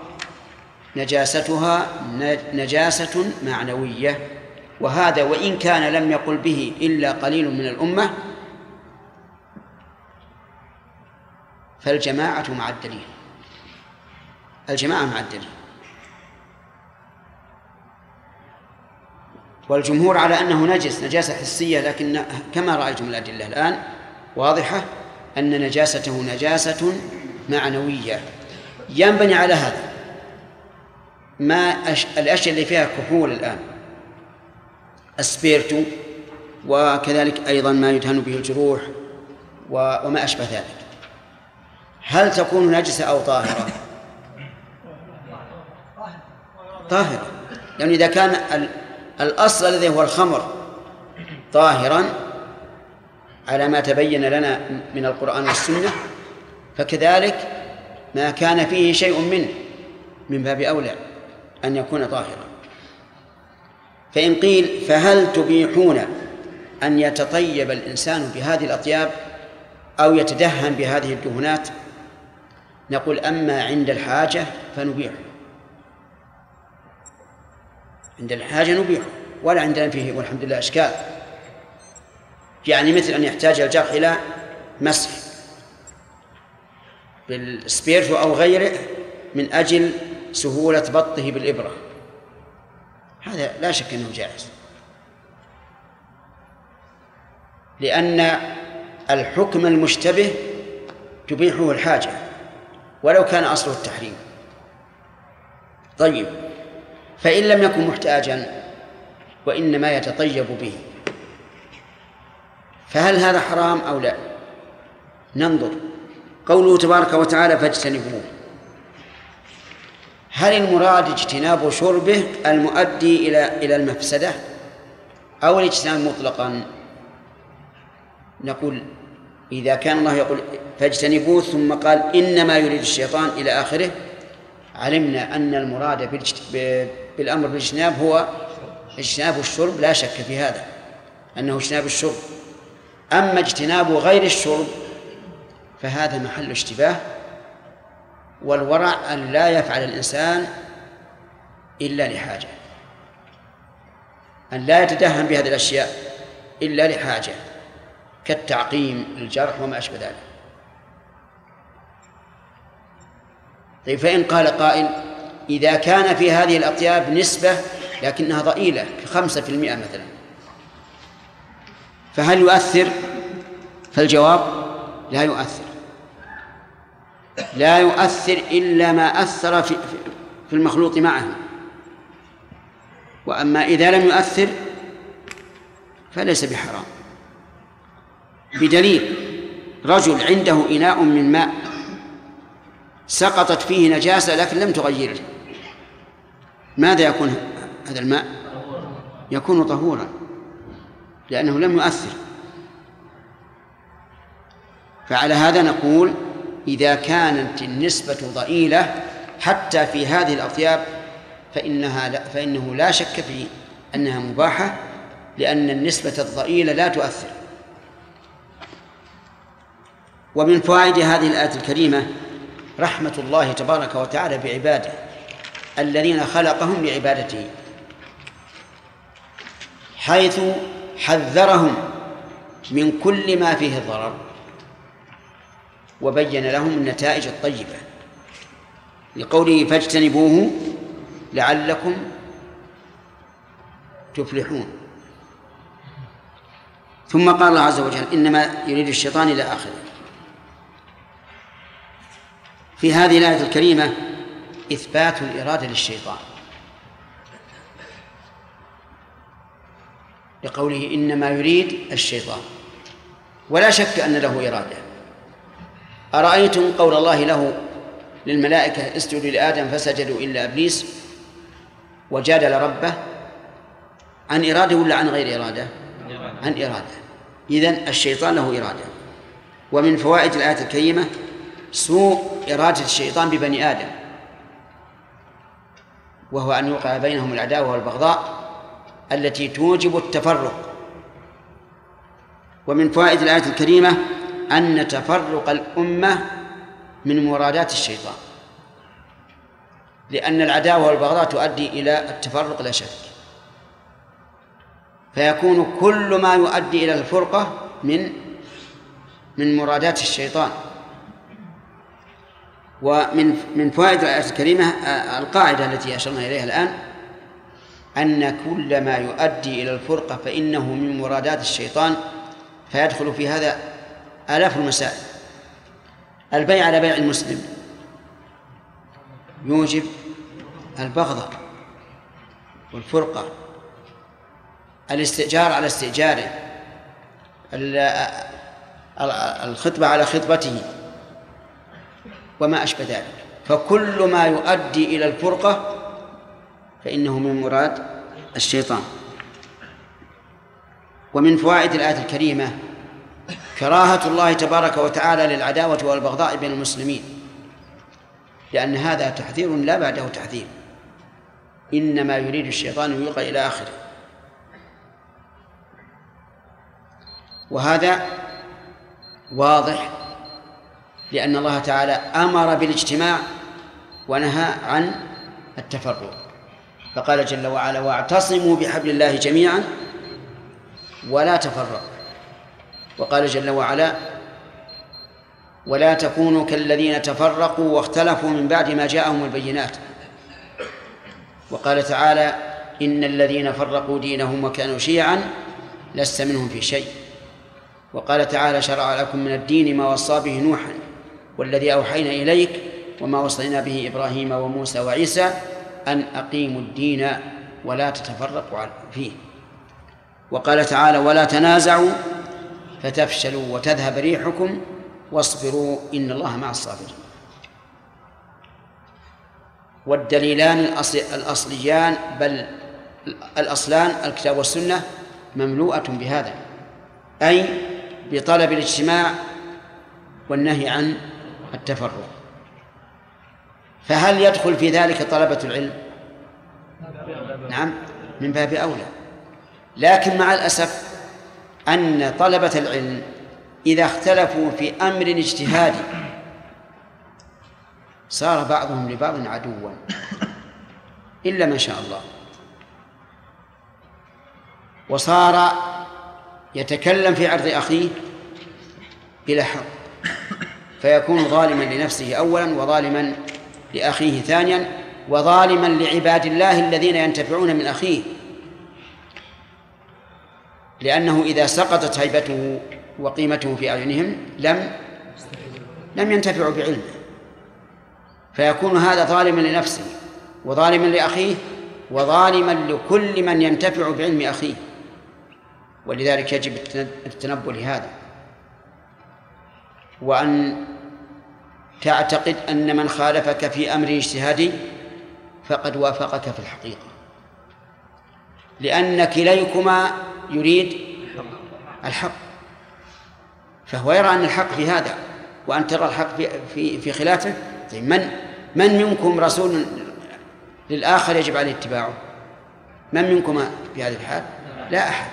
نجاستها نجاسة معنوية. وهذا وإن كان لم يقل به إلا قليل من الأمة فالجماعة مع الدليل. الجماعة مع الدليل. والجمهور على أنه نجس نجاسة حسية لكن كما رأيتم الأدلة الآن واضحة أن نجاسته نجاسة معنوية. ينبني على هذا ما أش... الأشياء اللي فيها كحول الآن السبيرتو وكذلك أيضا ما يدهن به الجروح و... وما أشبه ذلك. هل تكون نجسة أو طاهرة؟ طاهرة. يعني إذا كان ال... الأصل الذي هو الخمر. طاهرا على ما تبين لنا من القرآن والسنة فكذلك ما كان فيه شيء منه من باب أولى أن يكون طاهرا. فإن قيل فهل تبيحون أن يتطيب الإنسان بهذه الأطياب أو يتدهن بهذه الدهنات نقول أما عند الحاجة فنبيح عند الحاجة نبيح ولا عندنا فيه والحمد لله إشكال. يعني مثل أن يحتاج الجرح إلى مسح بالسبيرتو أو غيره من أجل سهولة بطه بالإبرة. هذا لا شك أنه جائز. لأن الحكم المشتبه تبيحه الحاجة ولو كان أصله التحريم. طيب. فإن لم يكن محتاجا وإنما يتطيب به. فهل هذا حرام أو لا؟ ننظر. قوله تبارك وتعالى فاجتنبوه. هل المراد اجتناب شربه المؤدي إلى إلى المفسدة أو الاجتناب مطلقا؟ نقول إذا كان الله يقول فاجتنبوه ثم قال إنما يريد الشيطان إلى آخره علمنا أن المراد بالأمر بالاجتناب هو اجتناب الشرب لا شك في هذا أنه اجتناب الشرب. أما اجتناب غير الشرب فهذا محل اشتباه والورع أن لا يفعل الإنسان إلا لحاجة أن لا يتدهن بهذه الأشياء إلا لحاجة كالتعقيم للجرح وما أشبه ذلك. طيب فإن قال قائل إذا كان في هذه الأطياب نسبة لكنها ضئيلة كخمسة في المئة مثلا. فهل يؤثر؟ فالجواب لا يؤثر. لا يؤثر إلا ما أثر في, في المخلوط معه. وأما إذا لم يؤثر فليس بحرام. بدليل رجل عنده إناء من ماء سقطت فيه نجاسة لكن لم تغيره. ماذا يكون هذا الماء؟ يكون طهورا لأنه لم يؤثر. فعلى هذا نقول إذا كانت النسبة ضئيلة حتى في هذه الأطياب فإنها لا فإنه لا شك في أنها مباحة لأن النسبة الضئيلة لا تؤثر. ومن فوائد هذه الآية الكريمة رحمة الله تبارك وتعالى بعباده. الذين خلقهم لعبادته حيث حذرهم من كل ما فيه ضرر وبين لهم النتائج الطيبة. لقوله فاجتنبوه لعلكم تفلحون. ثم قال الله عز وجل إنما يريد الشيطان إلى آخره. في هذه الآية الكريمة إثبات الإرادة للشيطان. لقوله إنما يريد الشيطان. ولا شك أن له إرادة. أرأيتم قول الله له للملائكة اسجدوا لآدم فسجدوا إلا إبليس وجادل ربه؟ عن إرادة ولا عن غير إرادة؟ عن إرادة. إذن الشيطان له إرادة. ومن فوائد الآية الكريمة سوء إرادة الشيطان ببني آدم. وهو أن يوقع بينهم العداوة والبغضاء التي توجب التفرق. ومن فوائد الآية الكريمة أن تفرق الأمة من مرادات الشيطان لأن العداوة والبغضاء تؤدي إلى التفرق لا شك. فيكون كل ما يؤدي إلى الفرقة من من مرادات الشيطان. ومن من فوائد الآية الكريمة آه، القاعدة التي أشرنا إليها الآن أن كل ما يؤدي إلى الفرقة فإنه من مرادات الشيطان فيدخل في هذا آلاف المسائل. البيع على بيع المسلم. يوجب البغضة والفرقة. الاستئجار على استئجاره. الخطبة على خطبته. وما أشبه ذلك. فكل ما يؤدي إلى الفرقة فإنه من مراد الشيطان. ومن فوائد الآية الكريمة كراهة الله تبارك وتعالى للعداوة والبغضاء بين المسلمين. لأن هذا تحذير لا بعده تحذير. إنما يريد الشيطان يلقى إلى آخره. وهذا واضح لأن الله تعالى أمر بالاجتماع ونهى عن التفرق. فقال جل وعلا واعتصموا بحبل الله جميعا ولا تفرقوا. وقال جل وعلا ولا تكونوا كالذين تفرقوا واختلفوا من بعد ما جاءهم البينات. وقال تعالى إن الذين فرقوا دينهم وكانوا شيعا لست منهم في شيء. وقال تعالى شرع لكم من الدين ما وصى به نوحا. والذي أوحينا إليك وما وصينا به إبراهيم وموسى وعيسى أن أقيموا الدين ولا تتفرقوا فيه. وقال تعالى ولا تنازعوا فتفشلوا وتذهب ريحكم واصبروا إن الله مع الصابرين. والدليلان الأصليان بل الأصلان الكتاب والسنة مملوءة بهذا أي بطلب الاجتماع والنهي عن التفرق. فهل يدخل في ذلك طلبة العلم؟ نعم من باب أولى. لكن مع الأسف أن طلبة العلم إذا اختلفوا في أمر اجتهادي صار بعضهم لبعض عدوا. إلا ما شاء الله. وصار يتكلم في عرض أخيه بلا حق. فيكون ظالما لنفسه أولا وظالما لأخيه ثانيا وظالما لعباد الله الذين ينتفعون من أخيه. لأنه إذا سقطت هيبته وقيمته في أعينهم لم لم ينتفعوا بعلمه. فيكون هذا ظالما لنفسه وظالما لأخيه وظالما لكل من ينتفع بعلم أخيه. ولذلك يجب التنبؤ لهذا. وأن تعتقد أن من خالفك في أمر اجتهادي فقد وافقك في الحقيقة. لأن كليكما يريد الحق. فهو يرى أن الحق في هذا وأن ترى الحق في في, في خلافه. طيب من من منكم رسول للآخر يجب عليه اتباعه؟ من منكم في هذه الحال؟ لا أحد.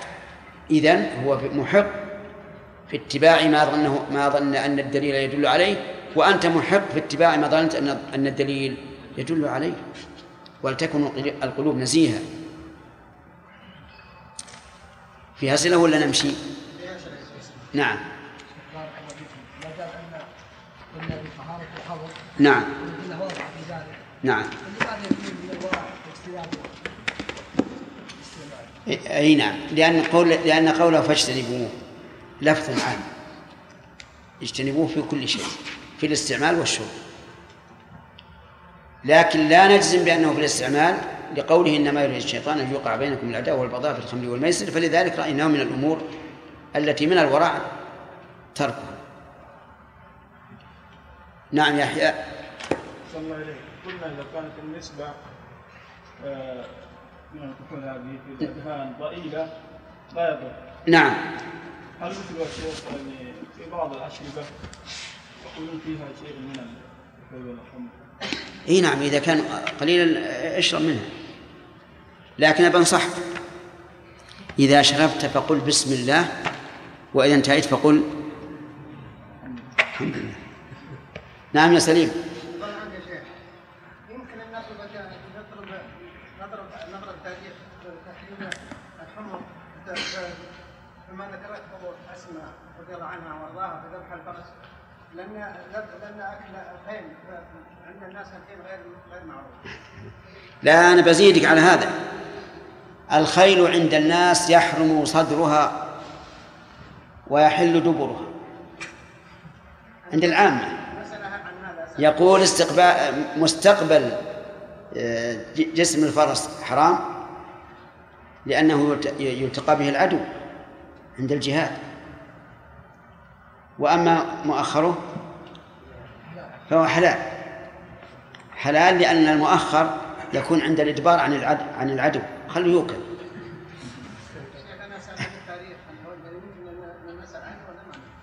إذن هو محق. في اتباع ما ظنه ما ظن أن الدليل يدل عليه وأنت محق في اتباع ما ظننت أن أن الدليل يدل عليه. ولتكن القلوب نزيهة. في أسئلة ولا نمشي؟ نعم. نعم. نعم. الاستعمال؟ أي نعم. لأن قول لأن قوله فاجتنبوه. لفظ عام اجتنبوه في كل شيء في الاستعمال والشرب. لكن لا نجزم بأنه في الاستعمال لقوله إنما يريد الشيطان أن يوقع بينكم العداوة والبغضاء في الخمر والميسر فلذلك رأيناه من الأمور التي من الورع تركها. نعم يحيى صلى الله عليه قلنا إذا كانت النسبة آه، من الكحول هذه في الادهان ضئيلة لا يضر. نعم. هل مثل الشيخ يعني في بعض الاشربه يقولون فيها شيء من والخمر إي نعم إذا كان قليلا اشرب منها. لكن بنصحك إذا شربت فقل بسم الله وإذا انتهيت فقل الحمد لله. نعم يا سليم طبعا يا شيخ يمكن ان نضرب نضرب نضرب نضرب تاريخ تحريم الحمر كما ذكرت ابو اسماء رضي الله عنها وارضاها في ذبح الفرس لأن لأن أكل الخيل عند الناس الخيل غير غير معروف. لا أنا بزيدك على هذا. الخيل عند الناس يحرم صدرها ويحل دبرها. عند هذا يقول استقبال مستقبل آه، جسم الفرس حرام لأنه يلت- يلتقى به العدو عند الجهاد. وأما مؤخره فهو حلال. حلال لأن المؤخر يكون عند الإدبار عن العدو عن العدو. خليه يوكل.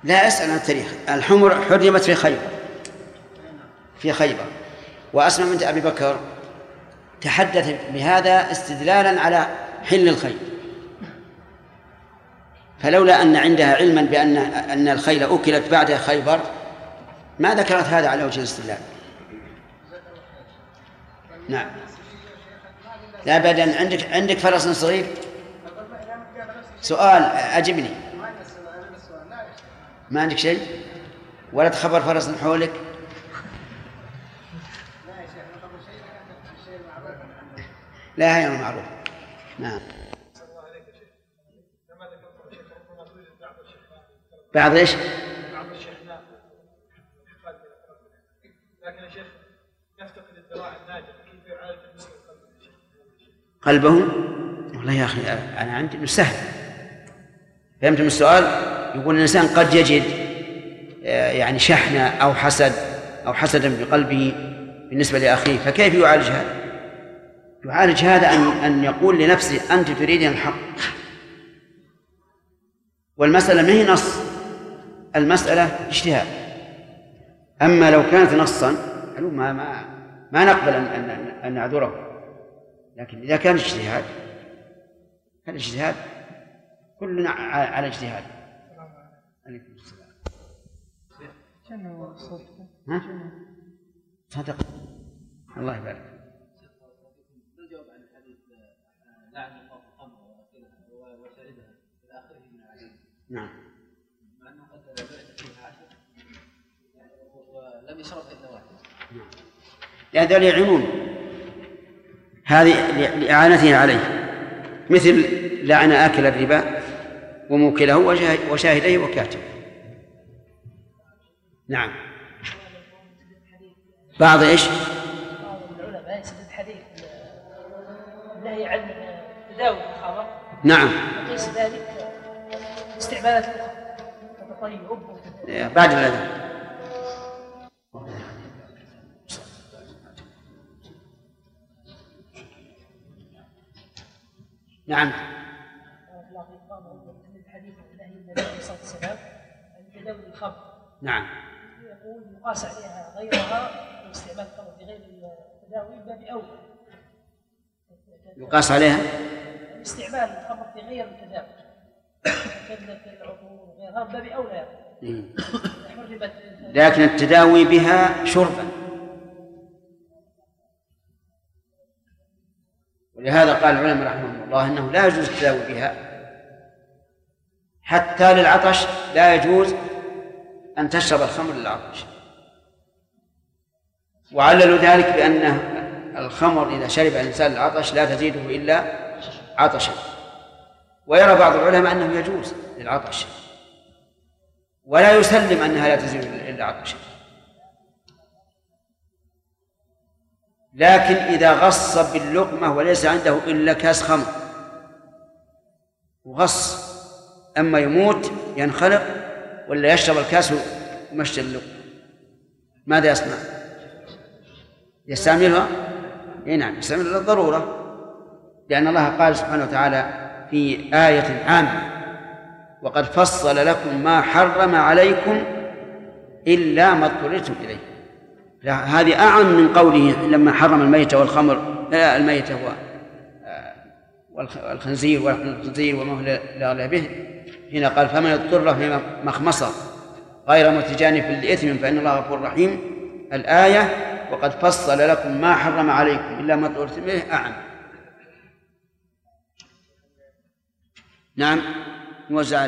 لا أسأل عن التاريخ. الحمر حرمت في خيبر. في خيبر. وأسمع بنت أبي بكر تحدث بهذا استدلالا على حل الخيل فلولا أن عندها علما بأن أن الخيل أكلت بعد خيبر ما ذكرت هذا على وجه الاستدلال. نعم. لا أبدا. عندك عندك فرس صغير؟ سؤال أجبني. ما عندك شيء؟ ولا تخبر فرس حولك؟ لا هي المعروف نعم. بعض إيش؟ بعض لكن يفتقد الذراع كيف يعالج قلبه؟ والله يا أخي أنا عندي إنه سهل. فهمت من السؤال؟ يقول الإنسان قد يجد آه، يعني شحنة أو حسد أو حسدا بقلبه بالنسبة لأخيه فكيف يعالج هذا؟ يعالج هذا أن أن يقول لنفسه أنت تريدين الحق. والمسألة ما هي نص. المسألة اجتهاد. أما لو كانت نصا قالوا ما ما ما نقبل ان ان ان نعذره. لكن إذا كان اجتهاد الاجتهاد كلنا على اجتهاد. عليكم السلام. كان صوت ها؟ صدق. الله يبارك. ما يشرب الا واحد. يعينون هذه لإعانته عليه. مثل لعن آكل الربا وموكله وشاه- وشاهديه وكاتبه. نعم. بعض إيش؟ بعض العلماء يسدد حديث النهي عن تداول الخمر. نعم. وقيس ذلك استعمالات أخرى كتطيب وكذا. بعد الأذان الخمر نعم. يقول يقاس عليها؟ غيرها واستعمال الخمر بغير التداوي باب اولى يقاس عليها استعمال الخمر في غير التداوي كذلك العطور وغيرها باب اولى لكن التداوي بها شربا. ولهذا قال العلماء رحمهم الله أنه لا يجوز التداوي بها. حتى للعطش لا يجوز أن تشرب الخمر للعطش. وعللوا ذلك بأن الخمر إذا شرب الإنسان العطش لا تزيده إلا عطشا. ويرى بعض العلماء أنه يجوز للعطش. ولا يسلم أنها لا تزيد إلا عطشا. لكن إذا غص باللقمة وليس عنده إلا كاس خمر. وغص أما يموت ينخلق ولا يشرب الكاس ويمشي اللقمة ماذا يصنع؟ يستعملها؟ إي نعم يستعملها للضرورة لأن الله قال سبحانه وتعالى في آية عامة وقد فصل لكم ما حرم عليكم إلا ما اضطررتم إليه هذه أعم من قوله لما حرم الميت والخمر لا الميت هو والخنزير ولحم الخنزير وما لا به. هنا قال فمن اضطر في مخمصة غير متجانف لإثم فإن الله غفور رحيم. الآية وقد فصل لكم ما حرم عليكم إلا ما اضطررتم به. أعم. نعم. نوزع